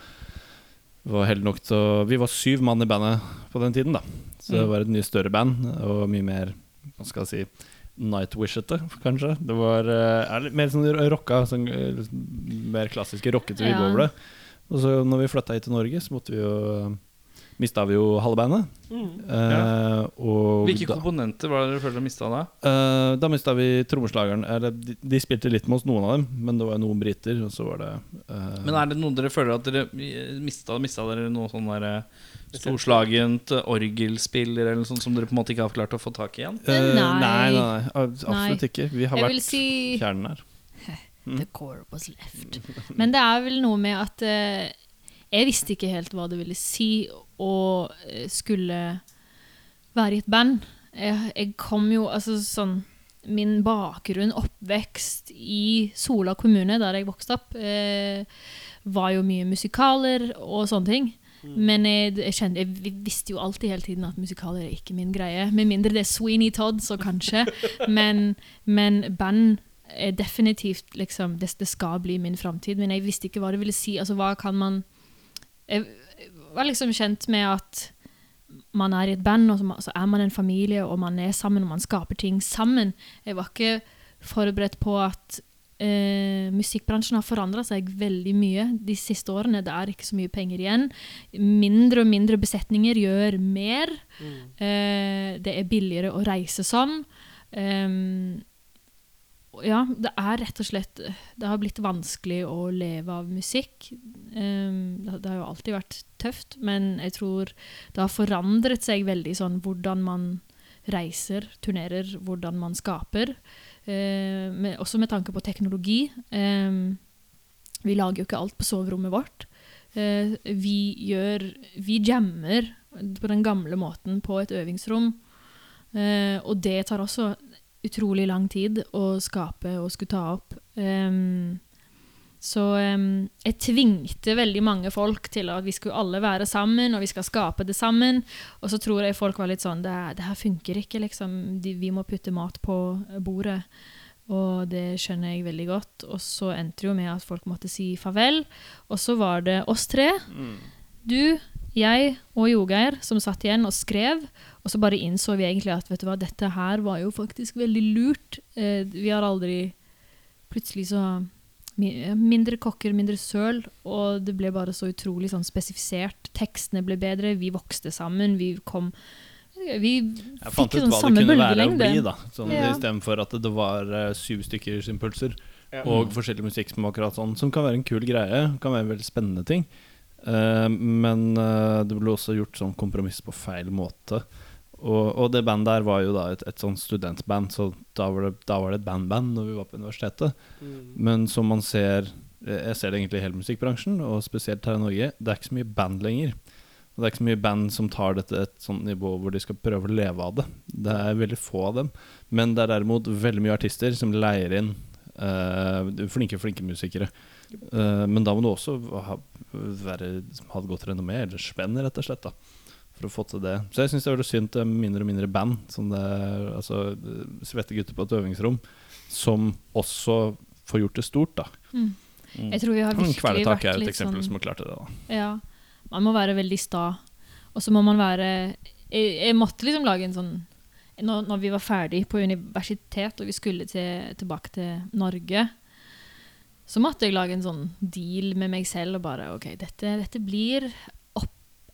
var nok til å Vi var syv mann i bandet på den tiden, da. Så det Mm. var et mye større band, og mye mer, hva skal jeg si Nightwishete, kanskje. Det var eh, er mer sånn rocka, sånn, eh, mer klassiske rockete Ja. det. Og så når vi flytta hit til Norge, så måtte vi jo Mista vi jo halve bandet. Mm. Ja. og Hvilke da- komponenter var det dere følte dere mista da? Uh, da mista vi trommeslageren. Eller de, de spilte litt med oss, noen av dem, men det var noen briter, og så var det uh, Men er det noen dere føler at dere mista, mista dere noe sånn der eh, storslagent eh, orgelspiller eller noe sånt som dere på en måte ikke har klart å få tak i igjen? eh, Nei. nei, nei, nei, absolutt Nei. ikke. Vi har Jeg vært si kjernen her. The core was left. Men det er vel noe med at eh, jeg visste ikke helt hva det ville si å eh, skulle være i et band. Jeg, jeg kom jo altså sånn Min bakgrunn, oppvekst i Sola kommune, der jeg vokste opp, eh, var jo mye musikaler og sånne ting. Men jeg, jeg, kjente, jeg visste jo alltid hele tiden at musikaler er ikke min greie. Med mindre det er Sweeney Todd, så kanskje. men, men band er definitivt liksom det, det skal bli min framtid. Men jeg visste ikke hva det ville si. Altså, hva kan man Jeg var liksom kjent med at man er i et band, og så, er man en familie, og man er sammen, og man skaper ting sammen. Jeg var ikke forberedt på at eh, musikkbransjen har forandra seg veldig mye de siste årene. Det er ikke så mye penger igjen. Mindre og mindre besetninger gjør mer. Eh, det er billigere å reise sånn. Um, ja, det er rett og slett Det har blitt vanskelig å leve av musikk. Um, det, det har jo alltid vært tøft, men jeg tror det har forandret seg veldig sånn hvordan man reiser, turnerer, hvordan man skaper. Eh, med, også med tanke på teknologi. Um, vi lager jo ikke alt på soverommet vårt. Uh, vi gjør Vi jammer på den gamle måten på et øvingsrom. Uh, og det tar også utrolig lang tid å skape og skulle ta opp. Um, så um, jeg tvingte veldig mange folk til at vi skulle alle være sammen, og vi skal skape det sammen. Og så tror jeg folk var litt sånn Det, det her funker ikke, liksom. De, vi må putte mat på bordet. Og det skjønner jeg veldig godt. Og så endte det jo med at folk måtte si farvel. Og så var det oss tre. Du, jeg og Jogeir som satt igjen og skrev. Og så bare innså vi egentlig at vet du hva, dette her var jo faktisk veldig lurt. Eh, vi har aldri Plutselig så Mindre kokker, mindre søl. Og det ble bare så utrolig sånn spesifisert. Tekstene ble bedre, vi vokste sammen, vi kom Vi Jeg fant ut hva det kunne være å bli, da. Sånn, Ja. Istedenfor at det var uh, syv stykkers impulser og forskjellig musikk som akkurat sånn, som kan være en kul greie. Kan være en veldig spennende ting. Uh, men uh, det ble også gjort sånn kompromiss på feil måte. Og, og det bandet der var jo da et, et sånn studentband, så da var, det, da var det et bandband når vi var på universitetet. Men som man ser Jeg ser det egentlig i hele musikkbransjen, og spesielt her i Norge. Det er ikke så mye band lenger. Og det er ikke så mye band som tar dette et sånt nivå hvor de skal prøve å leve av det. Det er veldig få av dem. Men det er derimot veldig mye artister som leier inn Uh, flinke, flinke musikere. Uh, men da må du også ha, være, ha et godt renommé, eller spenn, rett og slett. da for å få til det. Så jeg syns det er veldig synd er mindre og mindre band. Som det er, altså Svette gutter på et øvingsrom som også får gjort det stort, da. Mm. Mm. Jeg tror vi har virkelig Kvelertak vært er et eksempel sånn som har klart det. da Ja. Man må være veldig sta. Og så må man være jeg, jeg måtte liksom lage en sånn når, når vi var ferdig på universitet og vi skulle til, tilbake til Norge, så måtte jeg lage en sånn deal med meg selv og bare OK, dette, dette blir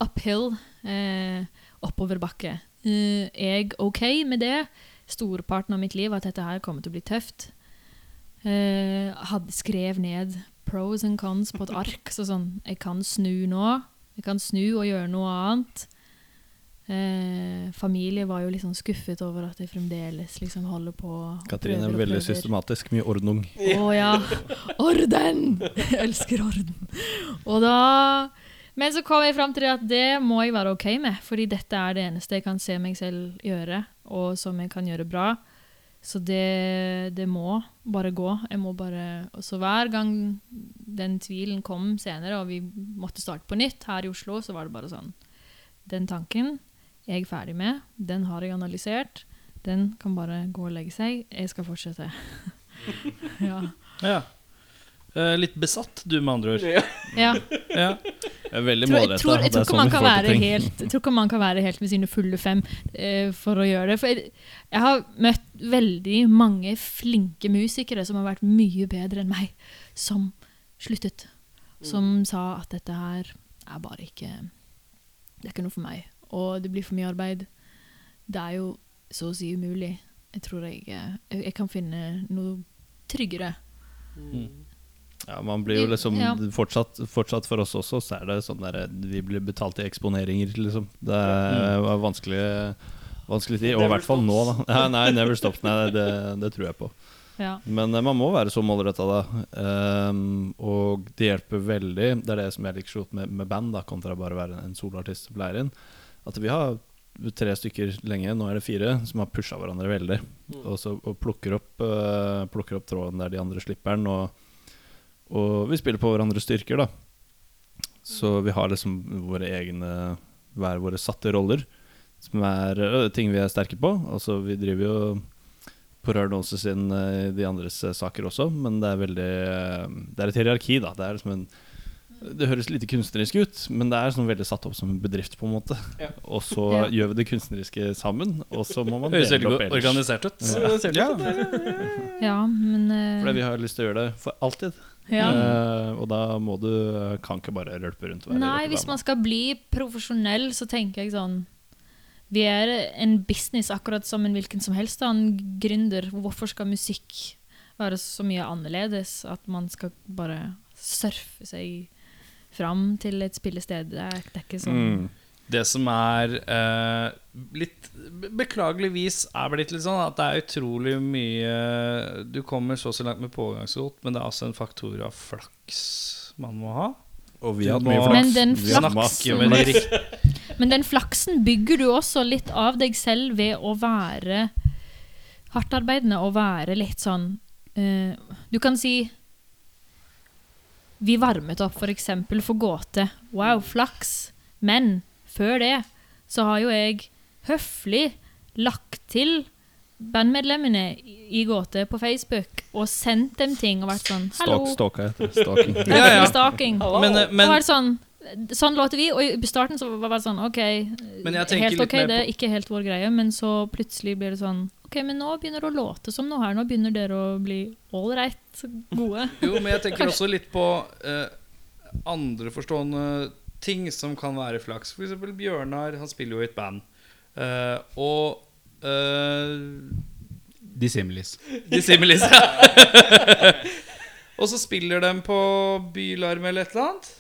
uphill. Eh, oppoverbakke. Eh, jeg OK med det. Storparten av mitt liv at dette her kommer til å bli tøft. Eh, hadde skrev ned pros and cons på et ark. Så sånn, jeg kan snu nå. Jeg kan snu og gjøre noe annet. Eh, familie var jo litt sånn skuffet over at jeg fremdeles liksom holder på Katrine er veldig systematisk. Mye ordnung. Å ja. Orden! Jeg elsker orden. Og da Men så kom jeg fram til det at det må jeg være OK med, fordi dette er det eneste jeg kan se meg selv gjøre, og som jeg kan gjøre bra. Så det, det må bare gå. Jeg må bare Så hver gang den tvilen kom senere, og vi måtte starte på nytt her i Oslo, så var det bare sånn Den tanken er jeg ferdig med. Den har jeg analysert. Den kan bare gå og legge seg. Jeg skal fortsette. ja. Ja. Eh, litt besatt, du, med andre ord. ja. Ja. Jeg er veldig målretta. jeg, tror, jeg, tror sånn man kan være helt, jeg tror ikke man kan være helt med sine fulle fem eh, for å gjøre det. For jeg, jeg har møtt veldig mange flinke musikere som har vært mye bedre enn meg, som sluttet. Som sa at dette her er bare ikke Det er ikke noe for meg. Og det blir for mye arbeid. Det er jo så å si umulig. Jeg tror jeg, jeg, jeg kan finne noe tryggere. Ja, man blir jo liksom Ja. fortsatt, fortsatt for oss også, så er det sånn der Vi blir betalt i eksponeringer, liksom. Det er var vanskelig Vanskelig tid. Og i hvert fall nå, da. Ja, nei, never stop. Nei, det, det tror jeg på. Ja. Men eh, man må være så målretta, da. Um, og det hjelper veldig. Det er det som jeg liker så godt med, med band, da kontra bare å være en soloartist som leier inn. At vi har tre stykker lenge, nå er det fire, som har pusha hverandre veldig. Og, så, og plukker, opp, uh, plukker opp tråden der de andre slipper den. Og, og vi spiller på hverandres styrker, da. Så vi har liksom våre egne hver våre satte roller, som er ting vi er sterke på. Altså, vi driver jo på Rødnåse sin i de andres saker også, men det er veldig Det er et hierarki, da. Det er liksom en det høres lite kunstnerisk ut, men det er sånn veldig satt opp som en bedrift. på en måte Ja. Og så Ja. gjør vi det kunstneriske sammen, og så må man dele veldig opp ellers. organisert ut. Det Ja. ja, men uh, Fordi vi har lyst til å gjøre det for alltid. Ja. Eh, og da må du kan ikke bare rølpe rundt. være Nei, hvis man skal bli profesjonell, så tenker jeg sånn Vi er en business akkurat som en hvilken som helst annen gründer. Hvorfor skal musikk være så mye annerledes? At man skal bare surfe seg fram til et spillested. Det er, det er ikke sånn Mm. Det som er eh, litt Beklageligvis er blitt litt sånn at det er utrolig mye Du kommer så og så langt med pågangsrot, men det er altså en faktor av flaks man må ha. Og vi har hatt mye flaks. Men den flaksen- de Men den flaksen bygger du også litt av deg selv ved å være hardtarbeidende og være litt sånn uh, Du kan si Vi varmet opp for eksempel for gåte. Wow, flaks. Men før det så har jo jeg høflig lagt til bandmedlemmene i gåte på Facebook og sendt dem ting og vært sånn Hallo. Stalk. Stalking. Ja, ja. stalking. Men, eh, Og men var det sånn, sånn låter vi, og i starten så var det sånn OK, helt ok, det er ikke helt vår greie, men så plutselig blir det sånn OK, men nå begynner det å låte som noe her. Nå begynner dere å bli ålreit gode. Jo, men jeg tenker også litt på eh, andre forstående ting som kan være flaks. For eksempel Bjørnar, han spiller jo i et band. Uh, og uh, Dissimilis. Dissimilis. og så spiller de på Bylarm eller et eller annet.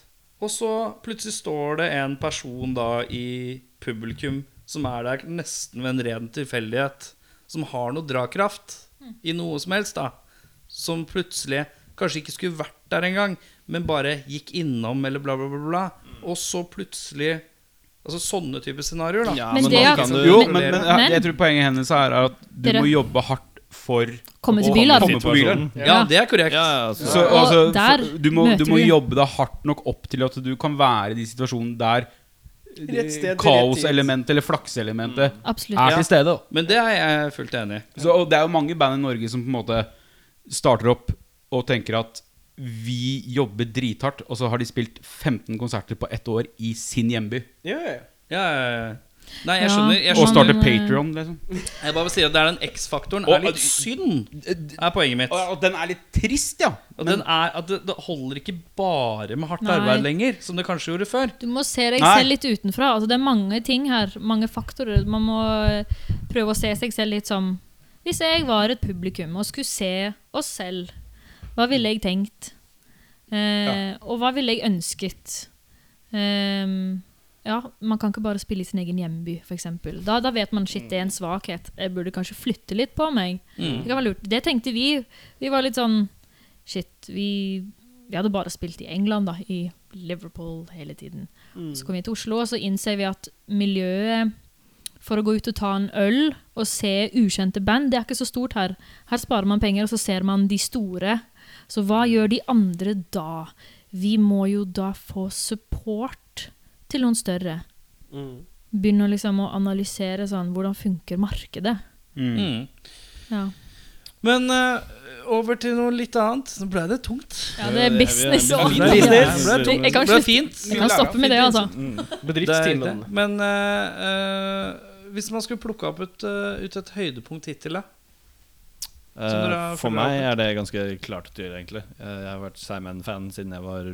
Og så plutselig står det en person da i publikum som er der nesten ved en ren tilfeldighet. Som har noe drakraft i noe som helst. da Som plutselig kanskje ikke skulle vært der engang, men bare gikk innom eller bla, bla, bla. bla Og så plutselig Altså sånne type scenarioer, da. Ja, Men men, det kan du Jo, Men- men, jeg, jeg tror poenget hennes er at du Dere- må jobbe hardt for Komme til å Bylarm. komme på bilen. Ja, det er korrekt. Ja, altså, Så, Og altså, der for, du, må, du møter må jobbe deg hardt nok opp til at du kan være i de situasjonene der tid. kaoselementet eller flakseelementet mm. er til stede. da. Men det er jeg fullt enig i. Så, og det er jo mange band i Norge som på en måte starter opp og tenker at vi jobber drithardt, og så har de spilt 15 konserter på ett år i sin hjemby. Ja, ja, ja. Ja, ja, ja. Nei, jeg skjønner. Jeg, skjønner. Og starte Patrion, liksom. jeg bare vil si at det er den X-faktoren Og- er litt synd, er poenget mitt. Og, og den er litt trist, ja. Og den er at det, det holder ikke bare med hardt Nei. arbeid lenger, som det kanskje gjorde før. Du må se deg Nei. selv litt utenfra. Altså, det er mange ting her, mange faktorer. Man må eh, prøve å se seg selv litt som Hvis jeg var et publikum og skulle se oss selv, hva ville jeg tenkt? Eh, Og hva ville jeg ønsket? Ehm, ja, Man kan ikke bare spille i sin egen hjemby, f.eks. Da, da vet man shit, det er en svakhet. Jeg burde kanskje flytte litt på meg. Mm. Det kan være lurt. Det tenkte vi. Vi var litt sånn Shit, vi, vi hadde bare spilt i England, da. I Liverpool hele tiden. Så kom vi til Oslo, og så innser vi at miljøet for å gå ut og ta en øl og se ukjente band. Det er ikke så stort her. Her sparer man penger, og så ser man de store. Så hva gjør de andre da? Vi må jo da få support til noen større. Mm. Begynne liksom å analysere sånn Hvordan funker markedet? Mm. Ja, Men uh, over til noe litt annet. Så ble det tungt. ja det er business det òg. business. Det Business. ble, kan det ble slutte- fint. Jeg kan stoppe med det, altså. Det det. Men uh, uh, hvis man skulle plukke opp ut, ut et høydepunkt hittil, da? Som dere har Eh, for meg er det ganske klart å gjøre, egentlig. Eh, jeg har vært Simon-fan siden jeg var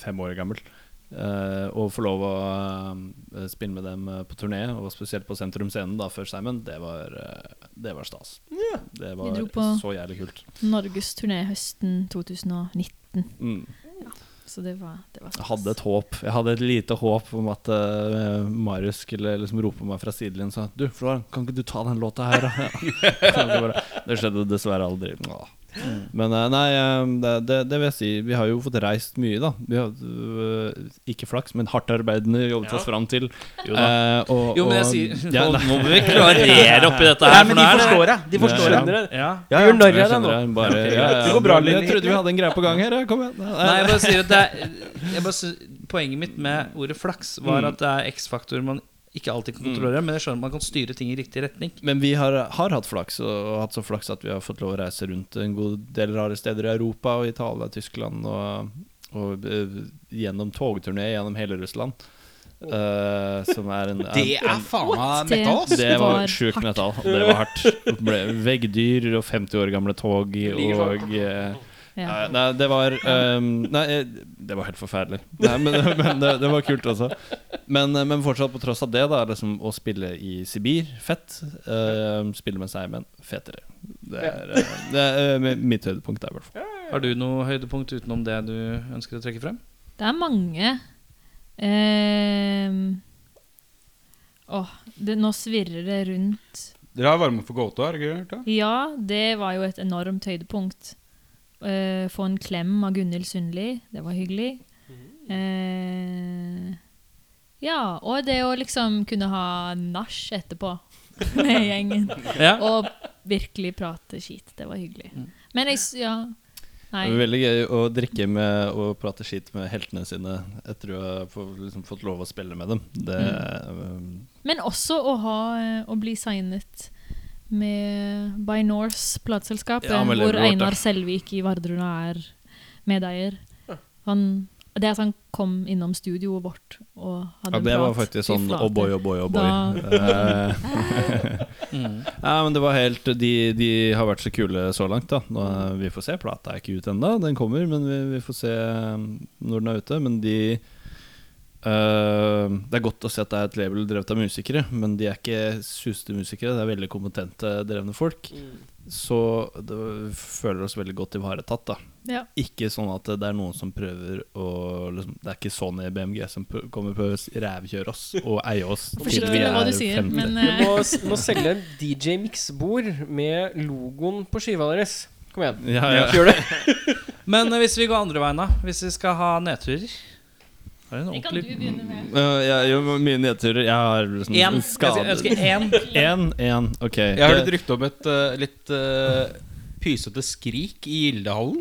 fem år gammel. Eh, å få lov å eh, spille med dem eh, på turné, og spesielt på Sentrum Scene da før Simon, det var, eh, det var stas. Det var dro på- så jævlig kult. Norgesturné høsten 2019. Mm. Så det var, det var Jeg hadde et håp Jeg hadde et lite håp om at uh, Marius skulle liksom rope på meg fra sidelinjen sa Du, Florian, kan ikke du ta den låta her, da? Det skjedde dessverre aldri. Åh. Men eh, nei, eh, det, det, det vil jeg si. Vi har jo fått reist mye, da. Vi har øh, ikke flaks, men hardt arbeidende jobbet oss fram til. Eh, og, Jo, men jeg og- sier Ja, Nå må vi klarere oppi dette her. Ja, men for de er det- forstår. De forstår Ja. deg. Ja. Ja. Du gjør narr Jeg av skjønner det. Bare, ja, ja, Det går bra, Jeg trodde vi hadde en greie på gang her. Kom igjen. Nei, jeg bare sier at det er, jeg bare, Poenget mitt med ordet flaks var Mm. at det er X-faktor man ikke alltid kan kontrollere, men jeg skjønner at man kan styre ting i riktig retning. Men vi har, har hatt flaks, og, og hatt så flaks at vi har fått lov å reise rundt en god del rare steder i Europa og Italia, Tyskland og, og eh, gjennom togturné gjennom hele Russland. Uh, som er en, Det er en, faen meg Det- metal, det var sjukt metall. Det var hardt. Ble veggdyr og 50 år gamle tog og eh, ja. Nei, nei, det var um, Nei, eh, det var helt forferdelig. Nei, men men det, det var kult også. Men, eh, men fortsatt, på tross av det, da liksom, å spille i Sibir, fett. Uh, spille med Simon, fetere. Det er, eh, det er uh, mitt høydepunkt der, i hvert fall. Har du noe høydepunkt utenom det du ønsker å trekke frem? Det er mange. Ehm, åh, det, nå svirrer det rundt. Dere har varme for gåta, har dere hørt det? Ja, det var jo et enormt høydepunkt. Eh, få en klem av Gunhild Sundli, det var hyggelig. Eh, ja, og det å liksom kunne ha nach etterpå med gjengen. Ja. Og virkelig prate skit. Det var hyggelig. Men jeg Ja. Nei. Det er veldig gøy å drikke med og prate skit med heltene sine etter å ha liksom, fått lov å spille med dem. Det ehm, Men også å, ha, eh, å bli signet med By Norse plateselskap, Ja, hvor Einar ja. Selvik i Vardruna er medeier. Han, det at han kom innom studioet vårt og hadde Ja, en det var faktisk sånn oh boy, oh boy, oh boy. Mm. Ja, men det var helt de, de har vært så kule så langt, da. Nå, vi får se. Plata er ikke ute ennå. Den kommer, men vi, vi får se um, når den er ute. Men de eh, Det er godt å se at det er et label drevet av musikere, men de er ikke suste musikere. Det er veldig kompetente, drevne folk. Så det, føler oss veldig godt ivaretatt. Ja. Ikke sånn at det er noen som prøver å liksom, Det er ikke Sony BMG som prø- kommer på å rævkjøre oss og eie oss Vi med hva du sier, men Du eh, må, må selge en DJ-miksebord med logoen på skiva deres. Kom igjen. Ja, ja. Gjør det. Men hvis vi går andre veien, da? Hvis vi skal ha nedturer? Er det en kan du ordentlig begynne med. Uh, jeg gjør mye nedturer. Jeg har en Én. Jeg skade- ønsker én. En, en, ok. Jeg har hørt rykte om et eh, litt uh, pysete skrik i Gildehallen.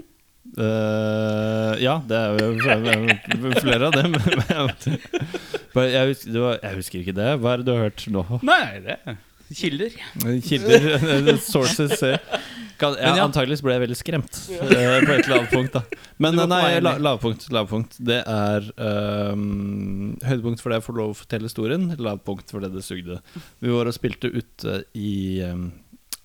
Eh, ja, det er jo flere, flere av dem. Men jeg, bare- jeg, husker, det var, jeg husker ikke det. Hva er det du har hørt nå? Nei, det kilder. Kilder, sources eh, kan, ja, ja. Antakeligvis ble jeg veldig skremt ja. på et lavpunkt. da Men eh, nei, la, lavpunkt, lavpunkt. Det er um, høydepunkt fordi jeg får lov å fortelle historien. Lavpunkt fordi det sugde. Vi var og spilte ute i um,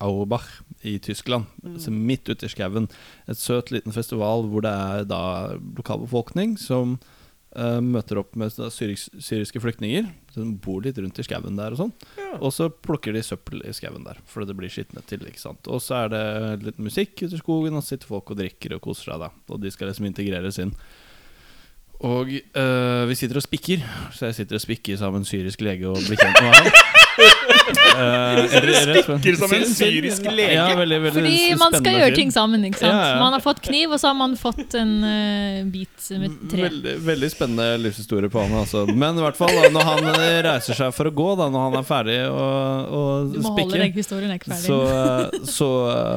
Auerbach i Tyskland, altså midt ute i skauen. Et søt liten festival hvor det er da lokalbefolkning som eh, møter opp med syris, syriske flyktninger. De bor litt rundt i skauen der og sånn. Og så plukker de søppel i skauen der, fordi det blir skitnet til. ikke sant Og så er det litt musikk ute i skogen, og så sitter folk og drikker og koser seg. da Og de skal liksom integreres inn. Og uh, vi sitter og spikker, så jeg sitter og spikker sammen syrisk lege og blir kjent med han. Uh, Virker som en syrisk lege. Ja, veldig, veldig Fordi man skal gjøre ting sammen, ikke sant? Ja, ja. Man har fått kniv, og så har man fått en uh, bit med tre. Veldig, veldig spennende livshistorie på han. Altså. Men i hvert fall da, når han eh, reiser seg for å gå, da, når han er ferdig å, spikke så, eh, så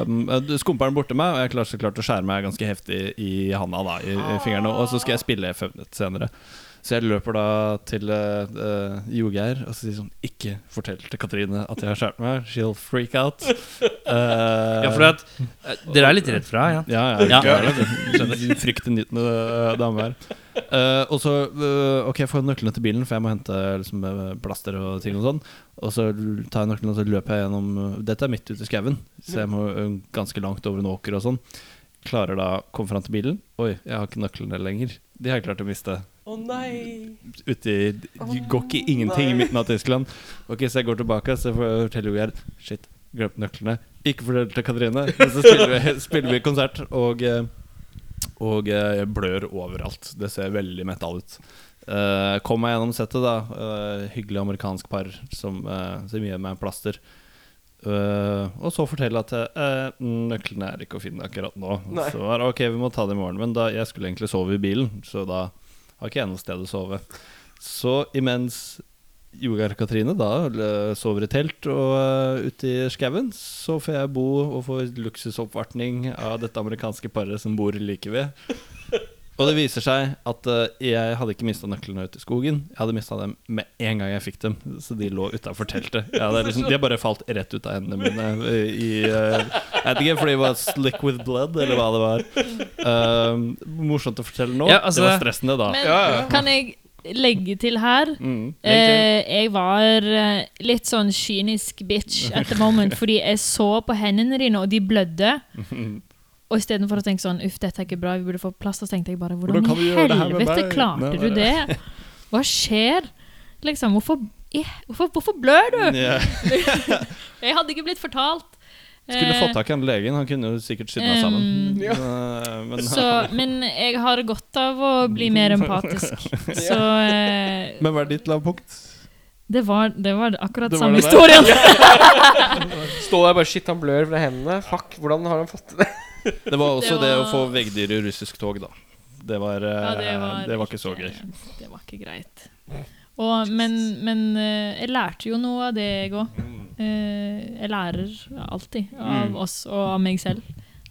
uh, skumper han borti meg, og jeg klarer så klart å skjære meg ganske heftig i handa. da I, i fingrene Og så skal jeg spille Føvnet senere. Så jeg løper da til uh, Jogeir og sier sånn Ikke fortell til Katrine at jeg har skåret meg. She'll freak out. Uh, Ja, for at uh, Dere er litt redd for henne, ja? ja, ja, Ja. ja. Fryktinngytende uh, dame her. Uh, og så uh, Ok, jeg får nøklene til bilen, for jeg må hente liksom, plaster og ting og sånn. Og så tar jeg nøklene og så løper jeg gjennom Dette er midt ute i skauen, så jeg må uh, ganske langt over en åker og sånn. Klarer da komme fram til bilen. Oi, jeg har ikke nøklene lenger. De har jeg klart å miste. Å nei. Uti i Det går ikke ingenting i midten av Tyskland. Ok, Så jeg går tilbake Så forteller jo jeg Shit, glemte nøklene. Ikke fortell til Katrine. Men så spiller vi, spiller vi konsert, og eh, Og eh, jeg blør overalt. Det ser veldig metal ut. Uh, kom meg gjennom settet, da. Uh, hyggelig amerikansk par som, uh, som gir meg plaster. Eh, og så fortelle at uh, nøklene er ikke å finne akkurat nå. Nei. Så var det ok, vi må ta det i morgen. Men da, jeg skulle egentlig sove i bilen, så da har ikke jeg noe sted å sove. Så imens Jogar og Katrine da sover i telt og uh, ute i skauen, så får jeg bo og få luksusoppvartning av dette amerikanske paret som bor like ved. Og det viser seg at uh, jeg hadde ikke mista nøklene ute i skogen. Jeg hadde mista dem med en gang jeg fikk dem. Så de lå utafor teltet. Jeg hadde liksom, de har bare falt rett ut av hendene mine. I, uh, jeg vet ikke fordi det var slick with blood, eller hva det var. Uh, morsomt å fortelle nå. Ja, altså- det var stressende da. Men kan jeg legge til her? Mm. Eh, jeg var litt sånn kynisk bitch at the moment, fordi jeg så på hendene dine, og de blødde. Og istedenfor å tenke sånn Uff, dette er ikke bra, vi burde få plass, så tenkte jeg bare Hvordan, Hvordan i helvete klarte Nei, du det? Hva skjer? Liksom, hvorfor, eh, hvorfor, hvorfor blør du? Yeah. Jeg hadde ikke blitt fortalt. Skulle Eh, fått tak i han legen. Han kunne jo sikkert sydd meg sammen. Um, Ja. Eh, men, Så, men jeg har godt av å bli mer empatisk. Så uh, men hva er ditt lavpunkt? det, var, det var akkurat Det var samme det historien. Stå der bare Shit, han blør fra hendene. Fuck, hvordan har han fått til det? Det var også Det det, å få veggdyr i russisk tog, da. Det var, eh, Ja, det var, det var ikke så gøy. Det var ikke greit. Og, men men eh, jeg lærte jo noe av det, jeg òg. jeg lærer alltid av Mm. oss og av meg selv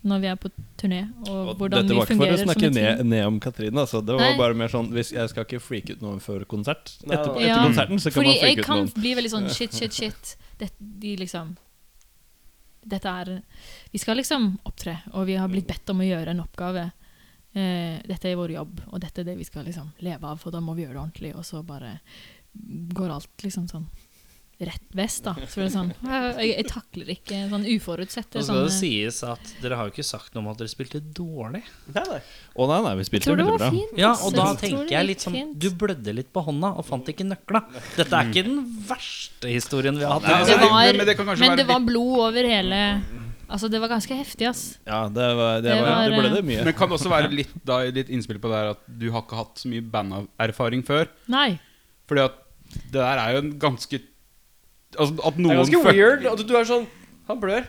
når vi er på turné, og, Og hvordan dette var ikke for å snakke ned, ned om Katrine. Altså. Det var Nei. bare mer sånn hvis Jeg skal ikke freake ut noen før konsert. Etter, etter Ja. konserten så kan Fordi man freake ut noen. Fordi jeg kan bli veldig sånn shit, shit, shit. Det, de liksom Dette er Vi skal liksom opptre, og vi har blitt bedt om å gjøre en oppgave. Eh, dette er vår jobb, og dette er det vi skal liksom leve av, og da må vi gjøre det ordentlig. Og så bare går alt liksom sånn rett vest, da. Så det er sånn Jeg, jeg takler ikke sånn uforutsette Og så skal det sies at dere har jo ikke sagt noe om at dere spilte dårlig. Nei, nei. Å nei, nei, vi spilte det veldig bra. fint. Ja, og da Jeg tenker jeg litt sånn. Du blødde litt på hånda og fant ikke nøkla. Dette er ikke den verste historien vi har hatt. Nei, det altså, var, men- men det kan men det var blod over hele Altså, det var ganske heftig, ass. Ja, det, var, det, Det var, var, det ble eh, det mye. Men kan det også være litt, da, litt innspill på det her at du har ikke hatt så mye banderfaring før? Nei. Fordi at det der er jo en ganske Altså at Det er ganske fuck- weird at du er sånn Han blør.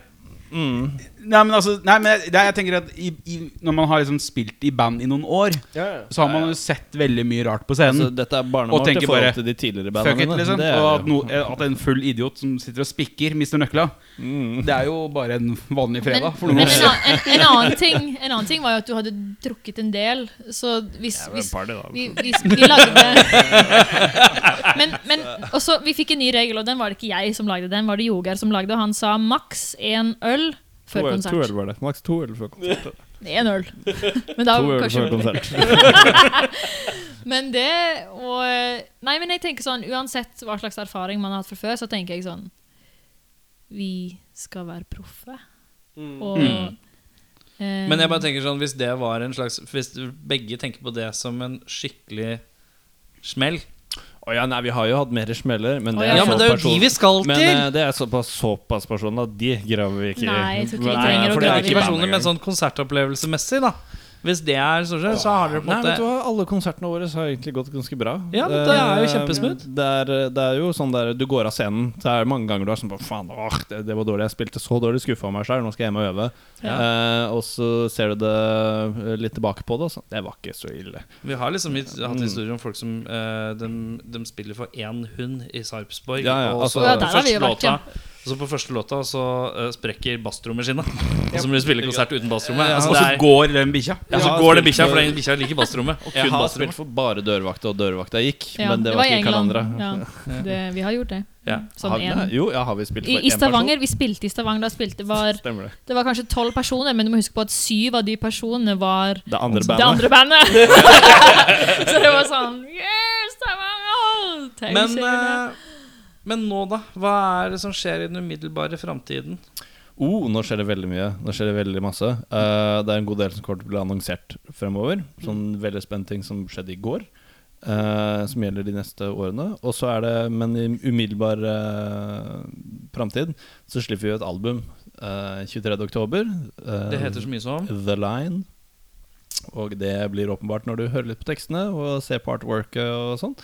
Mm. Nei, men altså Nei, men jeg, jeg tenker at i, i, når man har liksom spilt i band i noen år, Ja, ja. så har man jo sett veldig mye rart på scenen. Altså, dette er Og barnemat i tenker forhold bare, til de tidligere Fuck bandene it, liksom. Det er Og at, no, at en full idiot som sitter og spikker, mister nøkla. Mm. Det er jo bare en vanlig fredag. for Men noen. en, en, en, annen ting, en annen ting var jo at du hadde drukket en del, så hvis, Ja, hvis party, da. vi, vi, vi lagde Men, men også, vi fikk en ny regel, og den var det ikke jeg som lagde, den var det Jogar som lagde, og han sa maks én øl før øl- To konsert. øl var det. Maks to øl før konsert. Én øl. Men da To øl før konsert. Men det og Nei, men jeg tenker sånn Uansett hva slags erfaring man har hatt fra før, så tenker jeg sånn Vi skal være proffe. Mm. Og Mm. eh, Men jeg bare tenker sånn hvis det var en slags Hvis begge tenker på det som en skikkelig smell Å ja, nei, vi har jo hatt mer smeller, men Å, det ja. er Ja, men det er jo person- de vi skal Men til! eh, det er såpass, såpass personer at de graver vi ikke i. Nei, jeg tror ikke vi trenger å for det er grave i ikke personer, bandet men sånn konsertopplevelsemessig, da. Hvis det er sånn, så har dere på Nei, vet du hva, alle konsertene våre har egentlig gått ganske bra. Ja, det er jo Eh, kjempesmooth. Det er, det er jo sånn der du går av scenen, så er det mange ganger du er sånn Faen, åh, det, det var dårlig. Jeg spilte så dårlig, skuffa meg sjøl. Nå skal jeg hjem og øve. Eh, og så ser du det eh, litt tilbake på det, og sånn. Det var ikke så ille. Vi har liksom hatt historier om folk som eh, de, de spiller for én hund i Sarpsborg. Ja, ja, og altså- så Ja, på der har vi første jo vært, ja. låta Og så på første låta så uh, sprekker basstrommet sine. Og så må vi spille konsert uten bassrommet. Altså, Og så er, går den bikkja. ja, så går det spilt bikkja, for- den bikkja liker basstrommet. Og Jeg har spilt for bare dørvakta, og dørvakta gikk. Ja, men det var ikke England. Kalandra. Ja, det, vi har gjort det. Ja. Sånn Har- en. Jo, ja, har vi spilt for I, I én person? Stavanger, vi spilte i Stavanger, da spilte var, det. Det var kanskje tolv personer, men du må huske på at syv av de personene var Det andre det bandet. andre bandet. så det var sånn Yeah, Stavanger! Men, det. eh, men nå, da? Hva er det som skjer i den umiddelbare framtiden? Oh, nå skjer det veldig mye. Nå skjer det veldig masse. Uh, det er en god del som kommer til å bli annonsert fremover. Sånn veldig spennende ting som skjedde i går. Uh, som gjelder de neste årene. Og så er det, Men i umiddelbar uh, framtid så slipper vi et album uh, 23. oktober. eh, Det heter så mye som The Line. Og det blir åpenbart når du hører litt på tekstene og ser på artworket og sånn.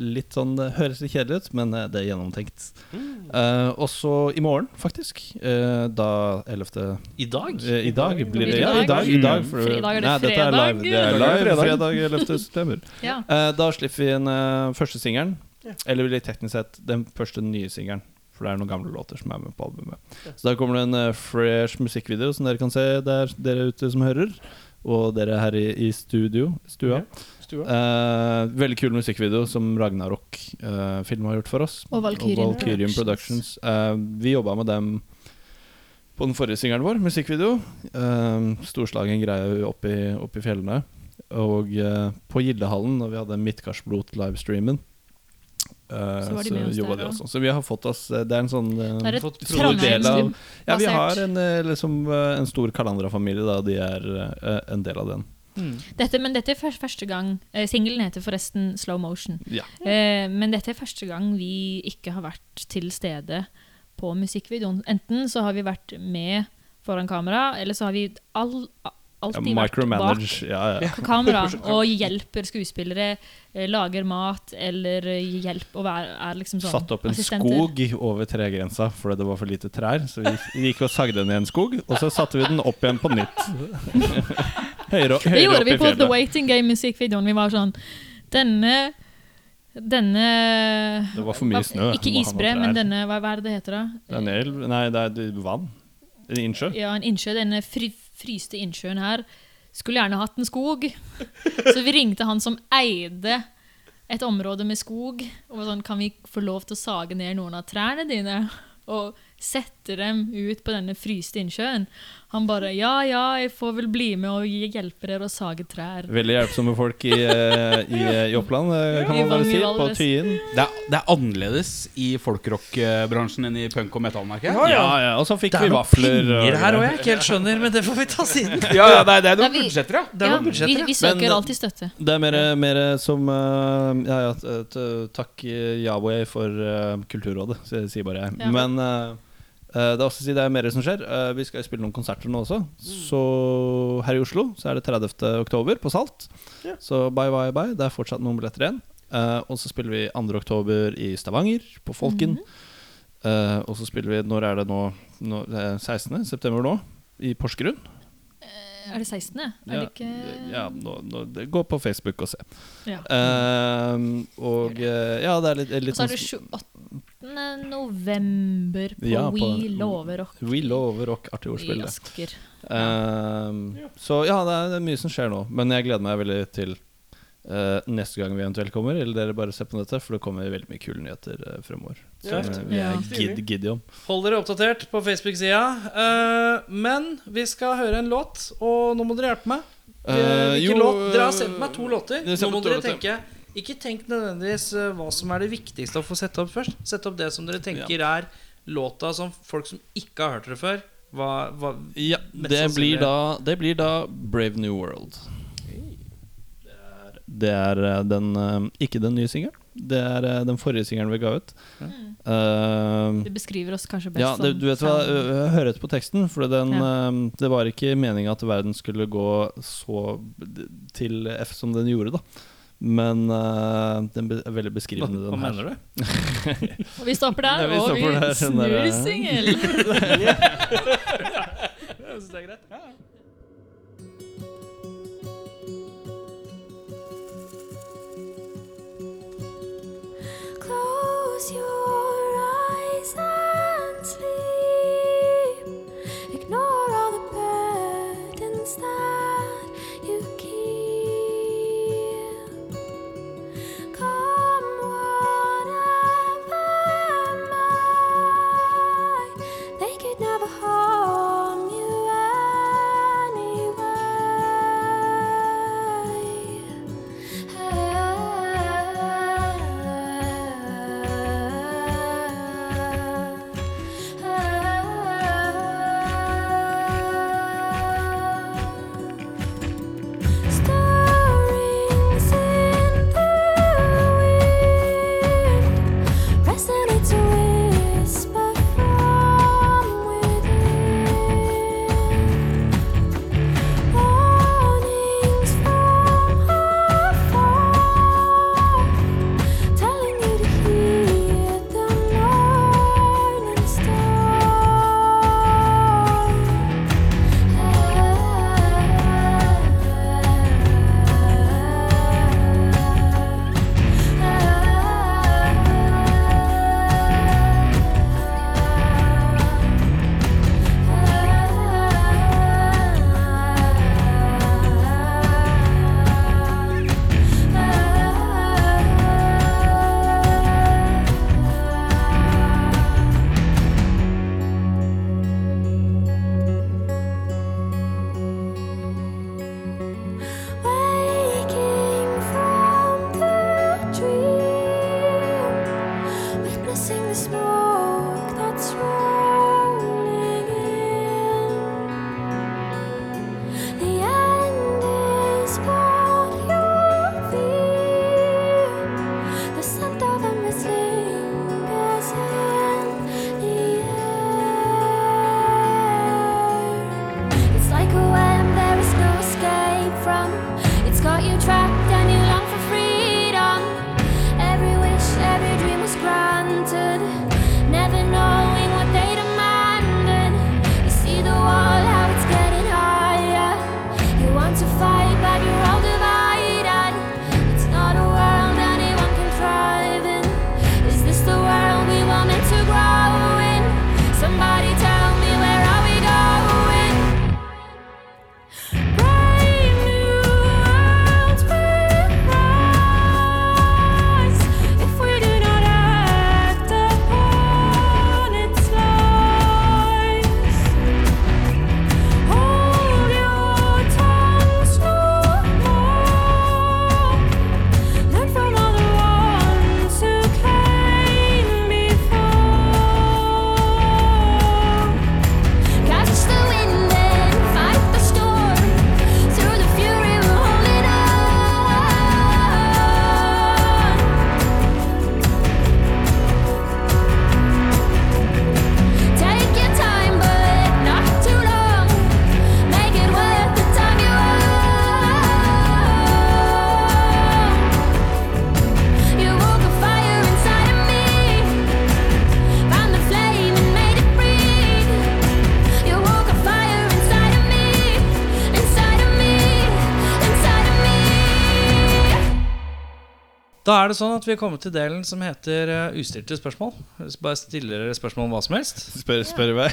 Litt sånn, det høres litt kjedelig ut, men eh, det er gjennomtenkt. Eh, og så i morgen, faktisk, Uh, da 11. I dag? Uh, I dag blir det I Ja, i dag. I dag for, Fredag er det nei, dette er live. Det er fredag. live fredag 11. september. Ja. Eh, da slipper vi inn eh, første singelen. Eller vil jeg teknisk sett den første nye singelen. For det er noen gamle låter som er med på albumet. Så da kommer det en fresh musikkvideo som dere kan se der dere ute som hører. Og dere her i, i studio. Stua. Stua. Eh, veldig kul musikkvideo som Ragnarok uh, film har gjort for oss. Og Valkyrien Valkyrien Productions. Productions. Eh, vi jobba med dem på den forrige singelen vår, musikkvideo. Uh, storslagen greie oppe i, fjellene. Og på Gildehallen, når vi hadde Midtgardsblot-livestreamen, uh, Så så, jobba de også. Så vi har fått oss Det er en sånn Det er et del av Ja, vi har en, liksom, en stor Kalandra-familie, da. De er en del av den. Mm. Dette, men dette er første, første gang eh, Singelen heter forresten Slow Motion. Ja. Eh, men dette er første gang vi ikke har vært til stede på musikkvideoen. Enten så har vi vært med foran kamera, eller så har vi all, alltid vært bak micromanage. Ja, ja. kamera og hjelper skuespillere, eh, lager mat eller hjelper hjelp og er, er liksom sånn Satt opp en assistenter. skog over tregrensa fordi det var for lite trær. Så vi, gikk og sagde ned en skog, og så satte vi den opp igjen på nytt. høyere, Det gjorde vi på The. Waiting Game-musikkvideoen. Vi var sånn Denne Denne Det var for mye snø. Ikke isbre, men denne Hva, hva er det det heter, da? Det er en elv Nei, det er vann. En innsjø. Ja, en innsjø. Denne fry, fryste innsjøen her skulle gjerne hatt en skog. Så vi ringte han som eide et område med skog, og var sånn Kan vi få lov til å sage ned noen av trærne dine? Og sette dem ut på denne fryste innsjøen? Han bare Ja, ja, jeg får vel bli med og hjelpe dere å sage trær. Veldig hjelpsomme folk i, eh, i, i Oppland, eh, kan man bare si. På Tyin. Det det er annerledes i folkrock-bransjen enn i punk- og metallmerket. Ja, Ja, ja. Og så fikk Det er noen pinger penger her òg, jeg ikke helt skjønner, men det får vi ta siden. Ja, ja, det er, det er noen vi- budsjetter, ja. Det er ja, noen budsjetter, vi, ja. vi søker Men- alltid støtte. Det er mer, mer som eh, Ja, ja, takk eh, Yahweh for eh, Kulturrådet, sier bare jeg. Ja. Men Uh, det, er også, det er mer som skjer. Uh, vi skal spille noen konserter nå også. Mm. Så her i Oslo så er det 30. oktober på Salt. Yeah. Så bye, bye, bye. Det er fortsatt noen billetter igjen. Uh, og så spiller vi 2. oktober i Stavanger, på Folken. Mm. og så spiller vi Når er det nå? nå det er 16. september nå, i Porsgrunn. Er det 16.? Er ja, det ikke Ja, nå, nå, det går på Facebook og se. Ja. og ja, det er litt, litt Og så er sånn det 28. 13. Eh, november på, ja, på We Love Rock. We Love Rock, artig ordspill. I Asker. Uh. Så ja, det er, det er, mye som skjer nå. Men jeg gleder meg veldig til uh, neste gang vi eventuelt kommer, eller dere bare ser på dette, for det kommer veldig mye kule nyheter uh, fremover. Så Som vi er giddy gid om. Hold dere oppdatert på Facebook-sida. men vi skal høre en låt, og nå må dere hjelpe meg. Hvilken låt? Dere har sendt meg to låter. Nå må dere tenke. Ikke tenk nødvendigvis eh, hva som er det viktigste å få sette opp først. Sett opp det som dere tenker ja. er låta som folk som ikke har hørt det før hva, hva, Ja, det blir, da, det blir, da, Brave New World. Det er, eh, eh, den Ikke den nye singelen. Det er den forrige singelen vi ga ut. Mm. Uh, du beskriver oss kanskje best. Ja, det, du vet hva, Hør etter på teksten. For den, ja. uh, det var ikke meninga at verden skulle gå så til F som den gjorde. da men uh, den er veldig beskrivende, hva, hva den her. Mener du? vi stopper der, Nei, vi og vi eh. snur singel! Jeg syns det er greit. Close your eyes and sleep. Da er det sånn at vi er kommet til delen som heter uh, ustilte spørsmål. Bare stiller dere spørsmål om hva som helst. Spør, spør i.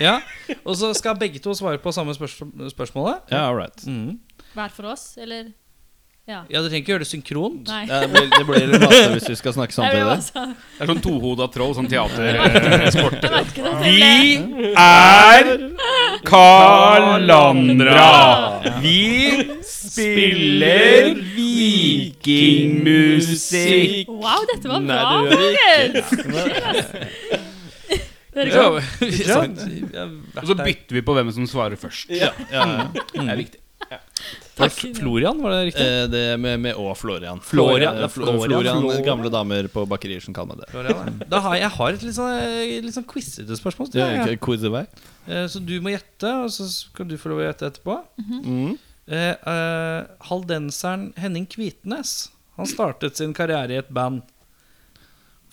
Ja. Og så skal begge to svare på samme spørs spørsmålet. Ja, all right. Mm. Hver for oss, eller? Ja. ja, Dere trenger ikke gjøre det synkront. Ja, det, blir, det blir litt hvis vi skal snakke samtidig. Det er sånn tohoda troll, sånn teatersport. Vi er Karlandra. Vi spiller vikingmusikk. Wow, dette var bra, folkens! Ja, og så bytter vi på hvem som svarer først. Ja, ja, mm. Det er mm. viktig. Takk. Florian, var det riktig? Eh, det med, med Å Florian. Florian, eh, Florian, Florian, Florian Gamle damer på bakerier som kan det. Da har jeg, jeg har et litt sånn, eh, litt sånn quizete spørsmål. Ja, okay, quiz eh, så du må gjette, og så skal du få lov å gjette etterpå. Mhm. Mm -hmm. mm. Eh, eh, haldenseren Henning Kvitnes Han startet sin karriere i et band.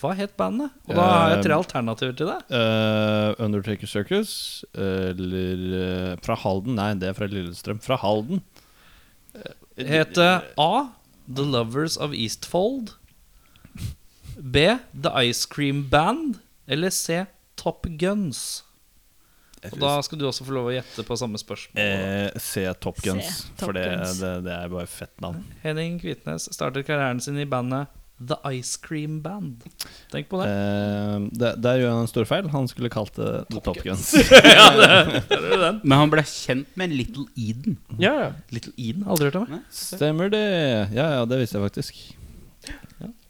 Hva het bandet? Og da har jeg tre Eh, alternativer til deg. Uh, Undertaker Circus eller uh, Fra Halden? Nei, det er fra Lillestrøm. Fra Halden. Het det A. The Lovers of Eastfold. B. The Ice Cream Band. Eller C. Top Guns. Og da skal du også få lov å gjette på samme spørsmål. Eh, se Top Guns. Top for det, det, det er bare fett navn. Henning Kvitnes startet karrieren sin i bandet The Ice Cream Band. Tenk på det. Eh, det der gjør han en stor feil. Han skulle kalt det The Top Guns. Men han ble kjent med Little Eden. Ja, ja. Little Eden, aldri hørt om. Stemmer det. Ja, ja, det visste jeg faktisk.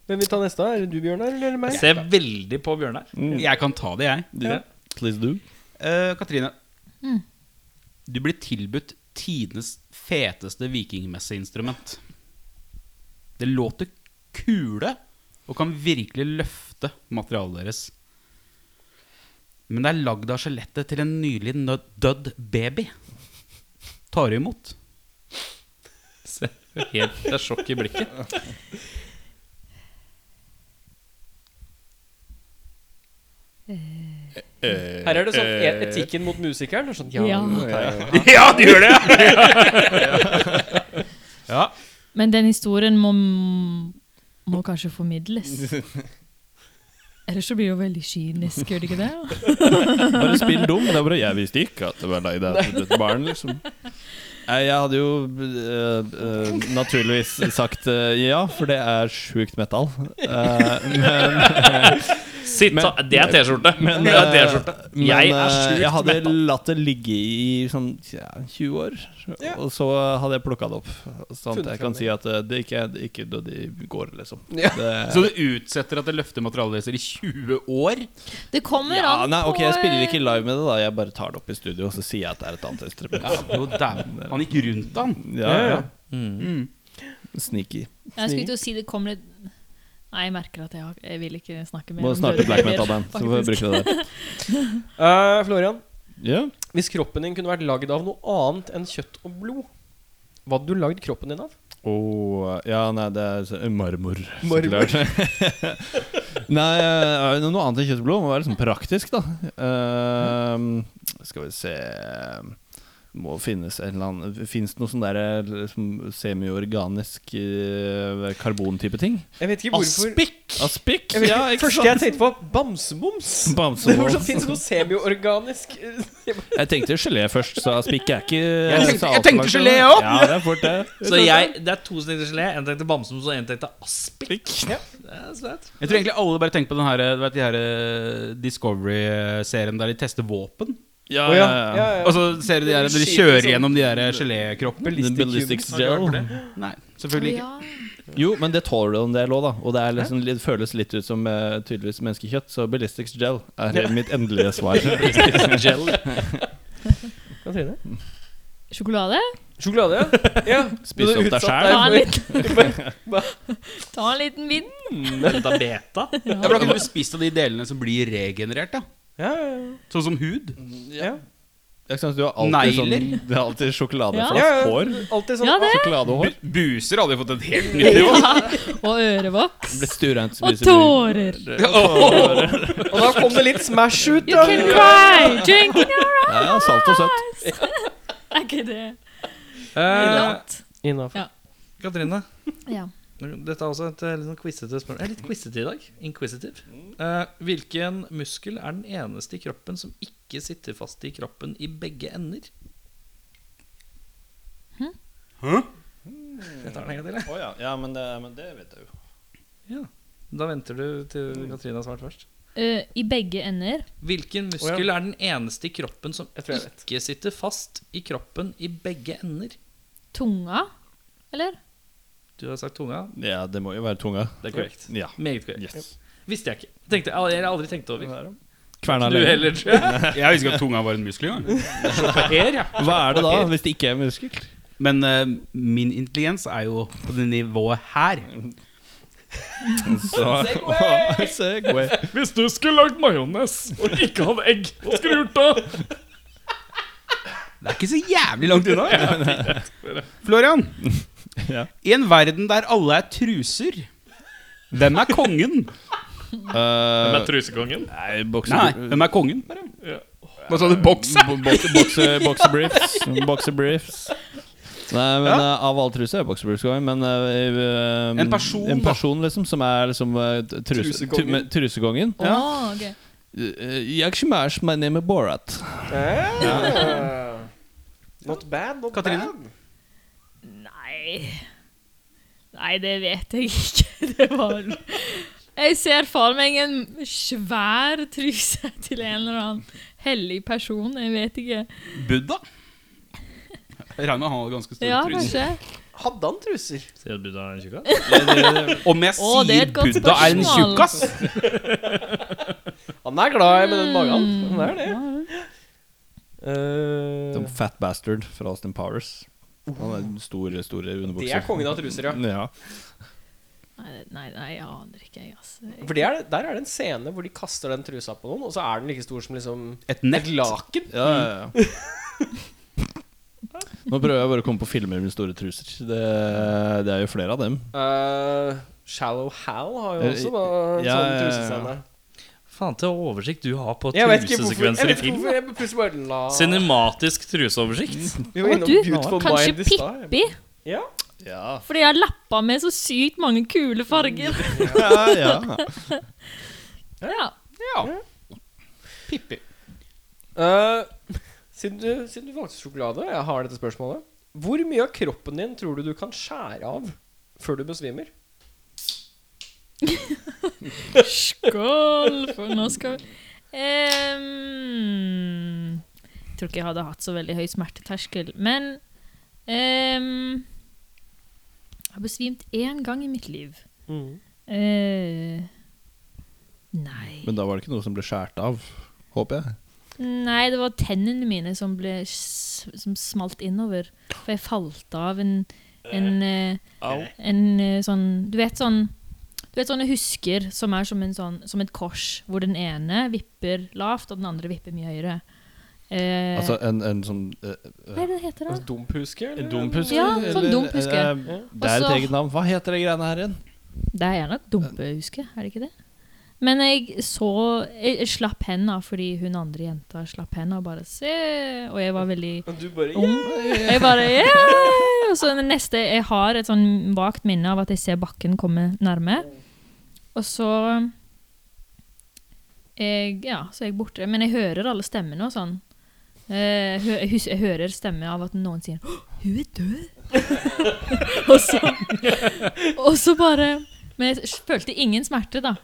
Hvem vil ta neste? Er det du, Bjørnar, eller meg? Jeg ser veldig på Bjørnar. Jeg kan ta det, jeg. Du, Please do. Eh, Katrine. Mm. Du blir tilbudt tidenes feteste vikingmesseinstrument. Det låter kule og kan virkelig løfte materialet deres. Men det er lagd av skjelettet til en nylig nød- dødd baby. Tar du imot? Se, helt, det er sjokk i blikket. Her er det sånn e- etikken mot musikeren. er Sånn, ja, Ja. ja, du gjør det! ja. Men den historien må, må kanskje formidles. Ellers så blir det jo veldig kynisk, gjør det ikke det? Bare spill dum. Det er bare, jeg visste ikke at det var deg der dette barn, liksom. Jeg hadde jo uh, uh, naturligvis sagt uh, ja, for det er sjukt metal. Eh, men Sitt, Men- det er T-skjorte. men, Det er T-skjorte. Jeg er Jeg hadde metal. latt det ligge i sånn ja, 20 år, og så hadde jeg plukka det opp. Sånn at jeg kan si at det ikke er ikke døde i går, liksom. Ja. Det, Så du utsetter at det løfter materialet deres i 20 år? Det kommer ja, an nei, på ok, Jeg spiller ikke live med det, da. Jeg bare tar det opp i studio, og så sier jeg at det er et annet instrument. Ja, jo, Han gikk rundt han. Ja, ja. Mm. Sneaky. Jeg skulle til å si det kommer litt Nei, jeg merker at jeg, har, jeg vil ikke snakke mer Må om snart til black metal-band, så får vi bruke det der. uh, Florian, yeah. hvis kroppen din kunne vært lagd av noe annet enn kjøtt og blod, hva hadde du lagd kroppen din av? Oh, ja, nei, det er marmor. Marmor. nei, eh, noe annet enn kjøtt og blod må være liksom praktisk, da. Uh, skal vi se Må finnes en eller annen Fins det noe sånn der eh, liksom semiorganisk uh, karbontype ting? Jeg vet ikke hvorfor Aspik! Aspik? jeg vet, Ja, Første jeg tenkte på, bamseboms. bamsemums. Hvorfor fins det noe semiorganisk? Jeg tenkte gelé først, så aspik er ikke Jeg tenkte- jeg tenkte gelé òg! også. Ja, det er fort det. Så jeg, det er to som tenkte gelé. En tenkte bamsemums, og en tenkte aspik. Ja. Er. Jeg tror egentlig alle bare tenker på den her, vet, de her eh, Discovery-serien der de tester våpen. Ja, ja, ja, ja. ja, ja. Og så ser du de der, de kjører sånn. gjennom de her gelékroppene. Ballistic ballistics gel. Nei, selvfølgelig ikke. Jo, men det tåler du en del òg, da. Og det er liksom, det, føles litt ut som eh, tydeligvis menneskekjøtt. Så ballistics gel er mitt endelige svar. Gel. Katrine? Sjokolade? Sjokolade, ja. ja. Spis opp deg sjæl. Ta en liten, ta en liten vind. Dette er beta. Ja, for da kan du spise av de delene som blir regenerert, da. Ja, ja, Sånn som hud. ja. Jeg synes du har alltid sånn Det er alltid sjokolade Ja. Ja, ja. hår. Alltid sånn Ja, det. Sjokoladehår. Buser hadde jo fått et helt nytt nivå. Ja. Og ørevoks. Og tårer. Og da kom det litt Smash ut. You da. can cry, drink in your Ja, salt og søtt. Er ikke det Eh? Innenfor. Katrine, Ja. Dette er også et eh, litt sånn quizete spørsmål. Jeg er litt quizete i dag. Inquisitive. Uh, hvilken muskel er den eneste i kroppen som ikke sitter fast i kroppen i begge ender? Jeg tar den en gang til, jeg. Oh, ja. ja men, det, men det vet jeg jo. Ja. Da venter du til Katrine har svart først. Uh, I begge ender. Hvilken muskel er den eneste i kroppen som Jeg jeg ikke sitter fast i kroppen i begge ender? Tunga, eller? Du har sagt tunga. Ja, det må jo være tunga. Det er korrekt. Ja. Meget korrekt. Yes. Visste jeg ikke. Tenkte, jeg har aldri tenkt over. Kverna Du heller, tror jeg. Jeg visste ikke at tunga var en muskel engang. gang ja. Hva er det da, hvis det ikke er muskel? Men uh, min intelligens er jo på det nivået her. Så, Segway. Hvis du skulle lagd majones og ikke hadde egg, hva skulle du gjort da? Det er ikke så jævlig langt unna. Florian, Ja. i en verden der alle er truser, hvem er kongen? hvem er trusekongen. nei, Nei, hvem er kongen? Ja. Hva sa du? Bokse? Boksebriefs. bokse, bokse, bokse briefs. Bokse briefs. Nei, men Ja. eh, Av alle truser er boksebriefs going, men uh, um, En person, En da. person liksom Som er liksom uh, truse, Trusekongen. Trusekongen. Ja. Oh, okay. Jeg smash my name is Borat. Ah. Not bad, not Katrine? bad. Nei Nei, det vet jeg ikke. Det var Jeg ser for meg en svær truse til en eller annen hellig person. Jeg vet ikke. Buddha? Jeg regner med han hadde ganske store Ja, truser. kanskje. Hadde han truser? Sier du Buddha er en tjukkas? Om jeg sier Åh, er Buddha er en tjukkas? Han er glad i med den magen. Han er det. Eh, Som fat bastard fra Austin Powers. Han er store, store det er kongen av truser, ja. Ja. Nei, nei, nei, jeg aner ikke, jeg, altså. Jeg- For det er, der er det en scene hvor de kaster den trusa på noen, og så er den like stor som liksom Et et nett? laken. Ja, ja, ja. Nå prøver jeg bare å komme på filmer med store truser. Det, det er jo flere av dem. Uh, Shallow Hal har jo Eh, også da, en ja, sånn ja, ja. trusescene. Faen til oversikt du har på vet ikke hvorfor jeg trusesekvenser i vet ikke film. hvorfor la Cinematisk truseoversikt. Vi var Å, du, Kanskje i. Pippi? Ja. Ja, Fordi jeg har lappa med så sykt mange kule farger. ja, ja. Ja. Ja. Pippi. Uh, siden, du, siden du valgte sjokolade, jeg har dette spørsmålet. Hvor mye av kroppen din tror du du kan skjære av før du besvimer? Skål for norsk um, Ehm, Jeg tror ikke jeg hadde hatt så veldig høy smerteterskel, men um, Jeg har besvimt én gang i mitt liv. Eh, nei Men da var det ikke noe som ble skåret av, håper jeg. Nei, det var tennene mine som ble s Som smalt innover. For jeg falt av en En, uh, en eh, sånn Du vet sånn Du vet sånne husker som er som, en sånn, som et kors, hvor den ene vipper lavt, og den andre vipper mye høyere. Eh, Altså en, en sånn eh, hva er det det heter, da? Altså Dumphuske? eller? En dumpuske? Ja, sånn dumphuske. eh, Det er et eget navn. Hva heter det greiene her igjen? Det er gjerne et dumpehuske, er det ikke det? Men jeg så Jeg, jeg slapp henda fordi hun andre jenta slapp henda og bare se Og jeg var veldig Og du bare ung. Jeg bare yeah! Og så neste Jeg har et sånn vagt minne av at jeg ser bakken komme nærme. Og så jeg, Ja, så er jeg borte. Men jeg hører alle stemmene og sånn. Jeg, hø- jeg, jeg hører stemme av at noen sier 'Hun er død'. og, så, og så bare Men jeg følte ingen smerte, da.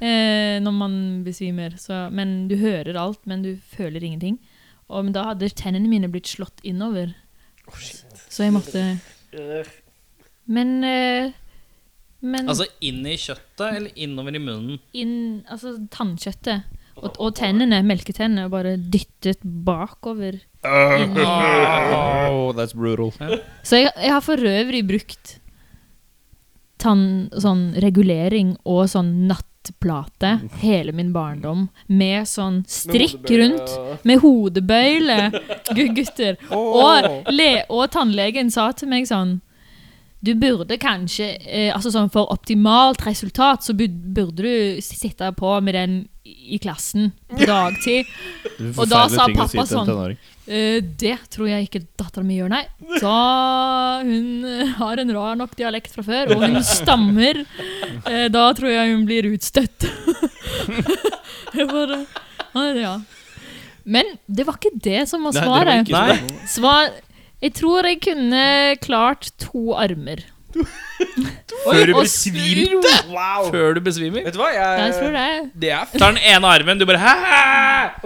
Eh, når man besvimer. Så, men du hører alt, men du føler ingenting. Og men da hadde tennene mine blitt slått innover. Så jeg måtte Men eh, Men Altså inn i kjøttet eller innover i munnen? inn Altså tannkjøttet. Og, og tennene, melketennene, bare dyttet bakover. Oh, that's brutal. Så jeg, jeg har for øvrig brukt tann, sånn regulering og sånn nattplate hele min barndom. Med sånn strikk rundt. Med hodebøyle, gutter. Og, le, og tannlegen sa til meg sånn Du burde kanskje eh, Altså sånn For optimalt resultat så burde du sitte på med den i klassen på dagtid. Og da sa pappa sånn Eh, det tror jeg ikke dattera mi gjør, nei. Da hun eh, har en rar nok dialekt fra før, og hun stammer. Eh, da tror jeg hun blir utstøtt. bare «Ah, Ja. Men det var ikke det som var svaret. Nei. det var Svar Jeg tror jeg kunne klart to armer. Før du Og besvimte? Wow! Før du besvimer? Vet du hva? Jeg, Jeg tror det. Det er tar den ene armen, du bare Hæ?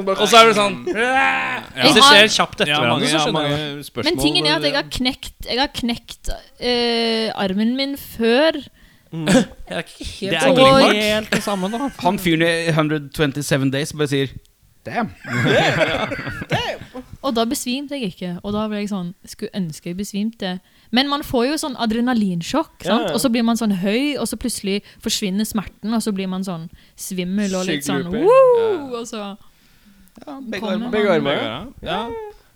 Og så er det sånn ja. det skjer kjapt etter Ja, hverandre, så ja, skjønner jeg spørsmål. Men tingen er at jeg har knekt Jeg har knekt eh, armen min før. Det er ikke helt Det er helt det samme, da. Han fyren i 127 Days bare sier Damn. Og da besvimte jeg ikke. Og da ble jeg sånn Skulle ønske jeg besvimte. Men man får jo sånn adrenalinsjokk, Ja, ja. og så blir man sånn høy, og så plutselig forsvinner smerten, og så blir man sånn svimmel og litt sånn woo! Og så begge armer. Begge armer. Ja. ja.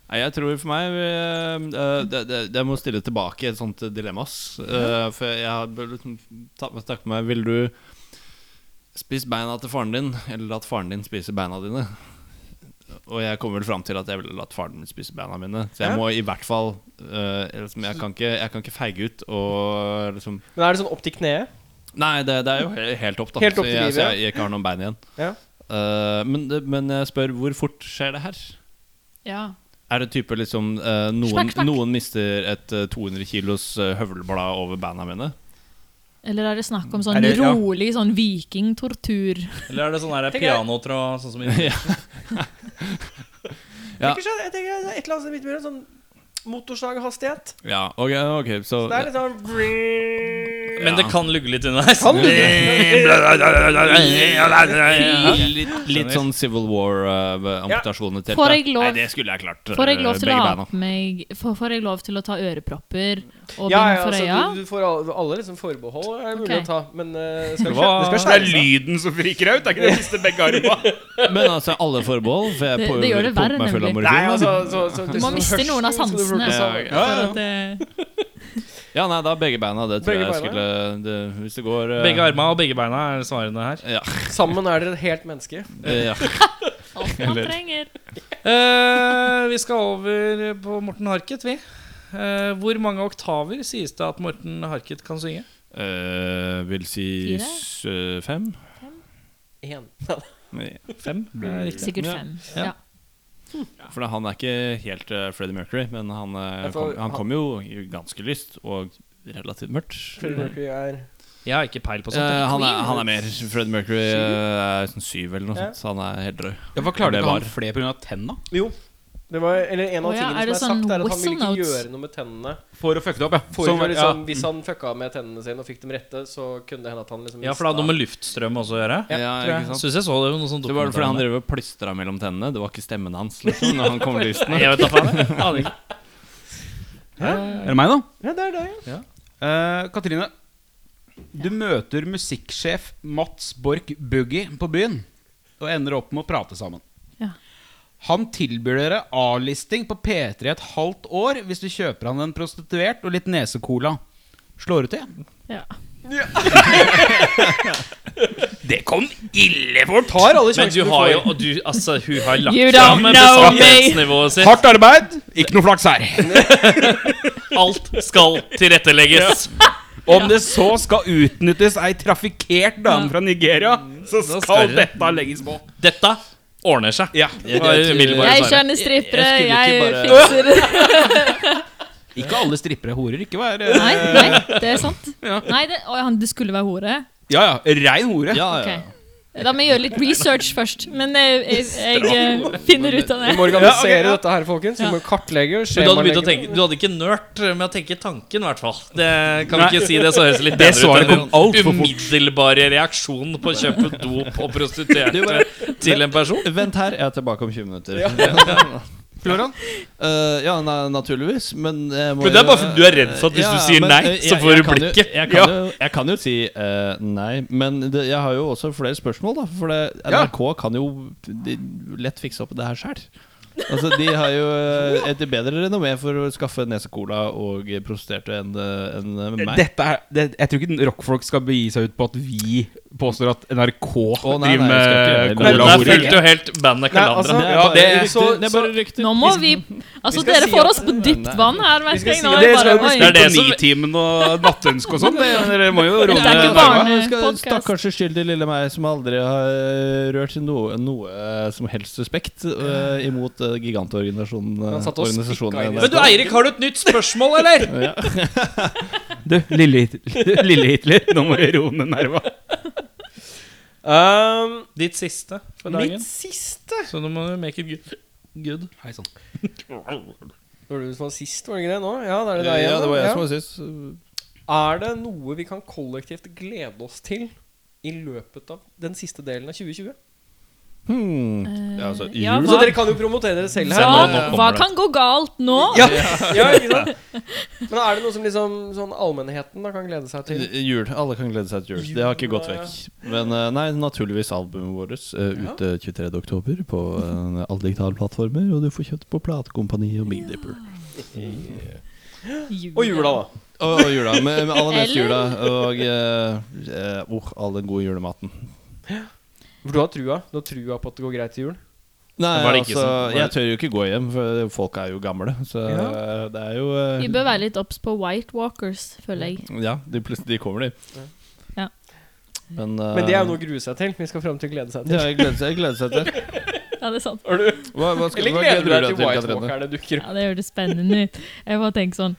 Nei, jeg tror for meg eh, eh, det, det, det må stille tilbake et sånt dilemma. Eh, for jeg har liksom tatt med meg Vil du spise beina til faren din, eller at faren din spiser beina dine? Og jeg kommer vel fram til at jeg ville latt faren min spise beina mine. Så jeg Ja. må i hvert fall uh, liksom, jeg, kan ikke, jeg kan ikke feige ut og liksom Men er det sånn opp til kneet? Nei, det, det er jo helt opp, da. Helt opp så til jeg, livet, så jeg, jeg ikke har noen bein igjen. Ja. Uh, men, men jeg spør, hvor fort skjer det her? Ja. Er det type liksom uh, noen, Smakk, smakk. noen mister et eh, 200 kilos høvelblad over beina mine? Eller er det snakk om sånn det- ja. rolig sånn vikingtortur? Eller er det sånn pianotråd, sånn som i Ja. Jeg tenker, jeg tenker er et eller annet litt mer sånn motorsaghastighet. Ja, ok, ok Så Så det er litt sånn Men det kan lugge litt underveis. Litt, litt sånn Civil War-amputasjoner til. Får jeg lov- Nei, det skulle jeg klart. Får jeg eh, lov til å ha på meg får jeg lov til å ta ørepropper og Ja, bind ja, for altså, du, du får alle, alle liksom forbehold er mulig okay. å ta, men uh, det skal, Hva? skje- det skal Det er lyden som friker ut. Det er ikke det siste begge armene. Men altså, alle forbehold? For jeg Det- det gjør det verre, nemlig. Nei, altså så, så, Du må miste noen av sansene. plukke For sammen. Ja, nei, da begge beina. Det tror Begge jeg beina, skulle det, Hvis det går uh... Begge arma og begge beina er svarene her. Ja. Sammen er dere et helt menneske. eh, ja. alt man trenger. Uh, vi skal over på Morten Harket, vi. Eh, hvor mange oktaver sies det at Morten Harket kan synge? Uh, vil si Fire? s- eh, fem. Én. Nei, Fem? Det er riktig. Sikkert fem. Ja. Ja. For han er ikke helt uh, Freddie Mercury, men han, uh, kom, han kom jo ganske lyst og relativt mørkt. Freddie Mercury er Jeg har ikke peil på sånt. Uh, han, er, han er mer Freddie Mercury er sånn syv eller noe Ja. sånt, så han er helt drøy. Ja, Hva klarer du ikke han flere pga. tenna? Jo. Det var, eller En av oh, ja, tingene er som er sagt, sånn er at han ville ikke notes? gjøre noe med tennene. For å fucke det opp, ja. For Som- liksom, ja. Hvis han fucka med tennene sine og fikk dem rette, så kunne det hende at han liksom Ja, for det hadde noe med luftstrøm også å gjøre. Ja, Ja, jeg. ikke sant? Syns jeg så det noe sånt Det var fordi han drev og plystra mellom tennene. Det var ikke stemmen hans liksom, når han kom lystende. Jeg vet da faen. Aner ikke. Er det meg, da? Ja, det er det. Ja. Uh, Katrine, du møter musikksjef Mats Borch Boogie på byen og ender opp med å prate sammen. Ja. Han tilbyr dere A-listing på P3 et halvt år hvis du kjøper han en prostituert og litt nesecola. Slår du til? Ja. Det kom ille fort! Tar alle Men du har jo og du, Altså, hun har lagt You fram besatthetsnivået sitt. Hardt arbeid, ikke noe flaks her. Alt skal tilrettelegges. Om det så skal utnyttes ei trafikkert dame fra Nigeria, så skal skal dette legges på. Dette ordner seg. Ja. Var Jeg kjenner strippere, Jeg- jeg jeg fikser Ikke alle strippere er horer. Ikke vær Nei, nei, det er sant. Ja. Nei, det, å, han- det skulle være hore. Ja ja, rein hore. Ja, ja. Ok. Da må jeg gjøre litt research først. Men jeg, jeg, jeg, eh, finner ut av det. Vi må organisere Ja, okay, ja. dette her, folkens. Vi må kartlegge og Men du hadde, å tenke, du hadde ikke nørt med å tenke tanken, i hvert fall. Det kan vi Nei. ikke si det, så høres litt bedre ut. enn den umiddelbare reaksjon på å kjøpe dop og prostituerte til en person. Vent her, jeg er tilbake om 20 minutter. Florian? Uh, ja, na naturligvis, men jeg må Men det er bare fordi du er redd for at hvis du sier men, nei, eh, så får du blikket. jo-. Jeg kan, jo, jeg kan jo si uh, nei, men det, jeg har jo også flere spørsmål, da. For det, Ja. NRK kan jo de, lett fikse opp det her sjøl. Altså, de har jo eh, et bedre renommé for å skaffe nesecola og prostituerte enn en meg. Dette er, det, jeg tror ikke rockfolk skal begi seg ut på at vi påstår at NRK oh, nei, driver med gjøre det. Men cola der fulgte jo helt bandet Kalandra. altså, Ja, det så, det er bare rykter. Nå må vi Altså, vi dere si får oss på dypt vann her, Vi skal jeg si nå. Det skal bare. Det er det som- Nitimen og nattønske og sånn. det- Dere må jo roe ned. Stakkars uskyldig lille meg som aldri har rørt noe, noe eh, som helst respekt uh, imot uh, gigantorganisasjonen. NRK. Men du, Eirik, har du et nytt spørsmål, eller? Du, lille, lille Hitler, nå må du roe ned nerva. Um, Ditt siste for dagen. Mitt siste Så nå må du make it good. good. Hei sann. Var det du som var sist, var det ikke det nå? Ja, det er det deg igjen. Ja, det var jeg ja. som var sist. Er det noe vi kan kollektivt glede oss til i løpet av den siste delen av 2020? Hmm. Uh, Ja, altså, ja, jul- Så dere kan jo promotere dere selv her. Ja, hva, det. kan gå galt nå? Ja, ja, ikke sant? Men er det noe som liksom sånn allmennheten da kan glede seg til? Jul. Alle kan glede seg til jul. Det har ikke gått vekk. Men eh, nei, naturligvis albumet vårt uh, ute 23. oktober på uh, alle digitale plattformer. Og du får kjøpt på platekompani og Big Dipper. Og jula, da. Og jula. Med, med aller mest jula. Og uh, all den gode julematen. For du har trua? Du har trua på at det går greit til jul? Nei, det altså, sånn- var jeg tør jo ikke gå hjem, for folk er jo gamle. Så Ja. eh, det er jo eh, Vi bør være litt obs på White Walkers, føler jeg. Ja, de, de kommer, de. Ja. Men, uh, Men det er jo noe å grue seg til. Vi skal fram til å glede seg Ja, til. jeg gleder seg, jeg gleder seg til. Ja, det er sant. Hva, hva skal, Eller hva gleder du deg til? White Walkerne dukker opp? Ja, det hørtes spennende ut. Jeg bare tenker sånn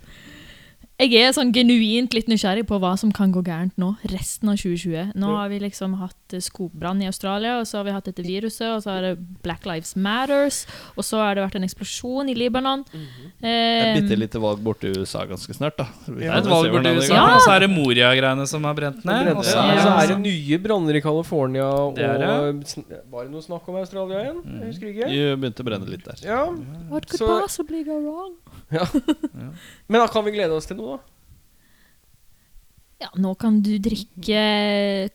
Jeg er sånn genuint litt nysgjerrig på hva som kan gå gærent nå, resten av 2020. Nå har vi liksom hatt eh, skogbrann i Australia, og så har vi hatt dette viruset, og så har det Black Lives Matters, og så har det vært en eksplosjon i Libanon. Et Eh, bitte lite valg borte i USA ganske snart, da. Vi Det er et valg borte i USA. Ja. og så er det Moria-greiene som har brent ned. Og så Ja. er Så det er det nye branner i California, og Det det. Var det noe snakk om Australia igjen? Jeg husker ikke. Vi begynte å brenne litt der. Ja, What could Så- possibly go wrong? Men da kan vi glede oss til noe, da? Ja, nå kan du drikke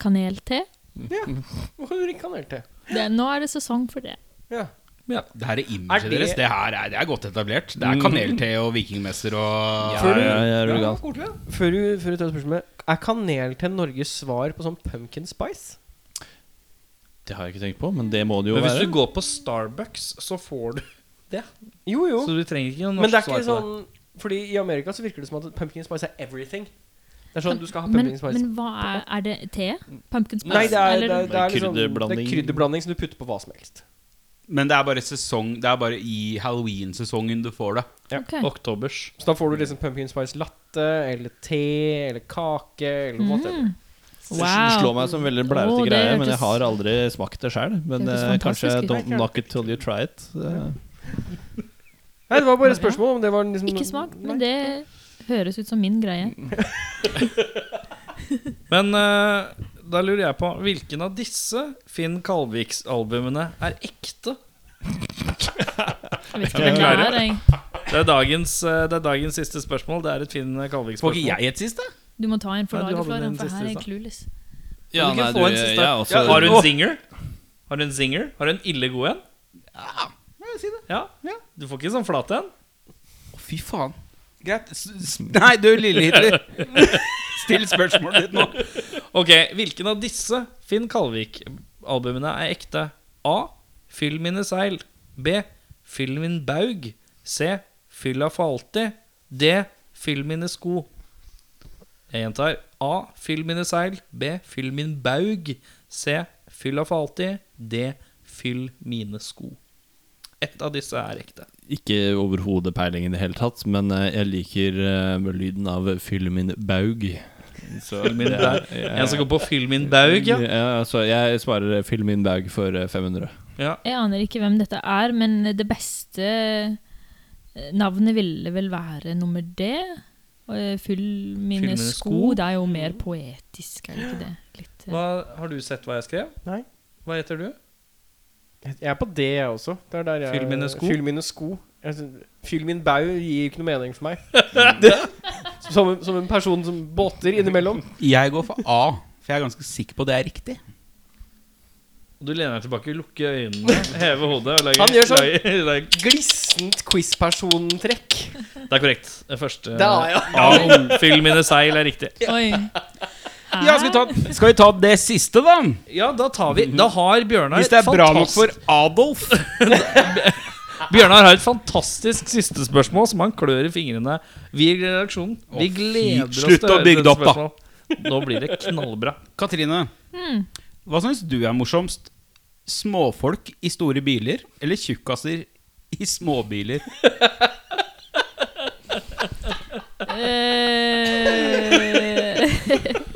kanelte. Nå kan du drikke kanelté. Det, nå er det sesong for det. Ja. Ja, det her er Er imaget det- deres. Det her er, det er godt etablert. Det er kanelte og vikingmesser og Før du- Ja, ja, du Ja, gal? koselig, ja. Før du, før du tar spørsmålet Er kanelté Norges svar på sånn pumpkin spice? Det har jeg ikke tenkt på, men det må det jo Men hvis være. du går på Starbucks, så får du det. Jo, jo. Så du trenger ikke noe Men det er norsk ikke svar på sånn Fordi i Amerika så virker det som at pumpkin spice er everything. Det er sånn du skal ha Men, pumpkin spice. men hva er, er det te? Pumpkin spice? Nei, det er, det, er, det, er liksom, det er Krydderblanding. krydderblanding som du putter på hva som helst. Men det er bare sesong Det er bare i halloween-sesongen du får det. Ok. det. Oktobers. Så da får du liksom pumpkin spice latte eller te eller kake eller whatever. Mm. Det slår meg som veldig blærete Å, det greie, men hørtes- jeg har aldri smakt det sjøl. Men Det hørtes eh, kanskje fantastisk ut. don't knock it till you try it. Eh, Nei, det var bare et spørsmål om det var liksom Ikke smakt, men det høres ut som min greie. Men uh, da lurer jeg på hvilken av disse Finn Kalviks-albumene er ekte? Jeg vet ikke hvem det er, jeg. Det er dagens, eh, det er dagens siste spørsmål. Det er et Finn Får Kalvik-spørsmål. ikke jeg et siste? Du må ta en for laget, for, den for siste her er jeg clueless. Ja, nei, du, en jeg er også, Ja, har du en zinger? Har du en zinger? Har du en ille god en? Ja. Du får ikke sånn flat en. Å, fy faen. Greit. S s nei, du, lille Hitler. Still spørsmålet ditt nå. Ok, Hvilken av disse Finn Kalvik-albumene er ekte? A. Fyll mine seil. B. Fyll min baug. C. Fylla for alltid. D. Fyll mine sko. Jeg gjentar. A. Fyll mine seil. B. Fyll min baug. C. Fylla for alltid. D. Fyll mine sko. Ett av disse er ekte. Ikke overhodet peiling i det hele tatt, men eh, jeg liker eh, lyden av 'Fyll min baug'. Så Filmin baug. jeg- En som går på Fyll min baug, ja. Ja, så jeg svarer 'Fyll min baug' for eh, 500. ja. Jeg aner ikke hvem dette er, men det beste eh, navnet ville vel være nummer D. Eh, Fyll mine, sko. sko. Det er jo mer poetisk, er det ikke det? Litt, eh, Hva, har du sett hva jeg skrev? Nei. Hva heter du? Jeg er på det, jeg også. Det er der jeg, Fyll mine sko? Fyll mine sko. Jeg Fyll min bau gir ikke noe mening for meg. Det, som, en- som en person som båter innimellom. Jeg går for A, for jeg er ganske sikker på det er riktig. Du lener deg tilbake, lukker øynene, hever hodet og lager Han gjør sånn. lager- lager- Glissent quiz-persontrekk. Det er korrekt. Det første Da, ja. Ja, Fyll mine seil er riktig. Oi. Ja, skal, vi ta, skal vi ta det siste, da? Ja, da tar vi Da har Bjørnar Hvis det er bra nok for Adolf. Bjørnar har et fantastisk siste spørsmål som han klør i fingrene. Vi i redaksjonen Vi gleder oss slutt til å høre bygge det opp, da. Nå blir det knallbra. Katrine, mm. hva syns du er morsomst? Småfolk i store biler eller tjukkaser i småbiler?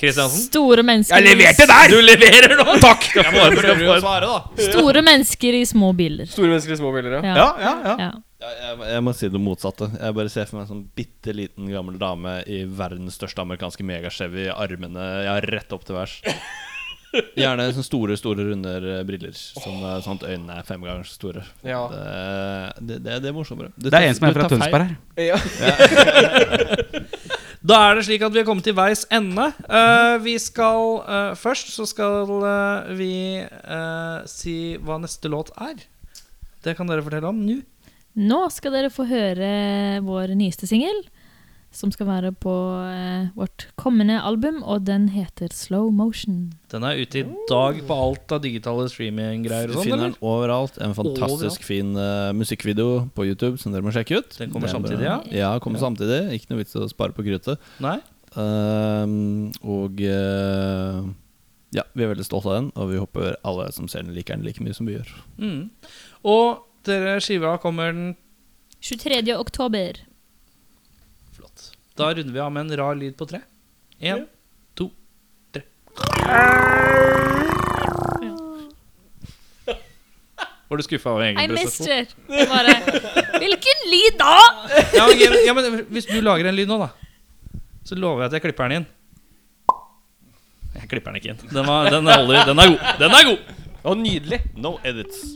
Eh, Kristiansen? store mennesker Jeg leverte der! Du leverer nå! Takk! Jeg må bare prøve å svare, da. Store mennesker i små biler. Store mennesker i små biler, ja. Ja. Ja, ja, ja. ja. Ja, jeg, jeg må si det motsatte. Jeg bare ser for meg en sånn bitte liten gammel dame i verdens største amerikanske megachevy, armene ja, rett opp til værs. Gjerne sånne store, store, runder eh, briller. Som er sånn at øynene er fem ganger så store. Ja. Det, det, det, er morsommere. Du Det er en som er fra. Tønsberg her. ja. Da er det slik at vi er kommet til veis ende. Uh, vi skal uh, Først så skal uh, vi si hva neste låt er. Det kan dere fortelle om nå. Nå skal dere få høre vår nyeste singel, som skal være på eh, vårt kommende album, og den heter Slow Motion. Den er ute i dag på alt av digitale streaminggreier Du sånn. finner den overalt. En fantastisk Overalt. fin uh, musikkvideo på YouTube som dere må sjekke ut. Den kommer den samtidig, ja? Ja, kommer samtidig. Ikke noe vits å spare på kruttet. Nei? Ehm, og uh, ja, vi er veldig stolte av den, og vi håper alle som ser den, liker den like mye som vi gjør. Mm. Og dere skiva kommer den 23. oktober. Da runder vi av med en rar lyd på tre. Én, to, tre. Var du skuffa over egen prestasjon? mister! Jeg Bare, Hvilken lyd da?! Ja, men, ja, men Hvis du lager en lyd nå, da, så lover jeg at jeg klipper den inn. Jeg klipper den ikke inn. Den, var, den, holder, den er god. Den er god! Og nydelig. No edits.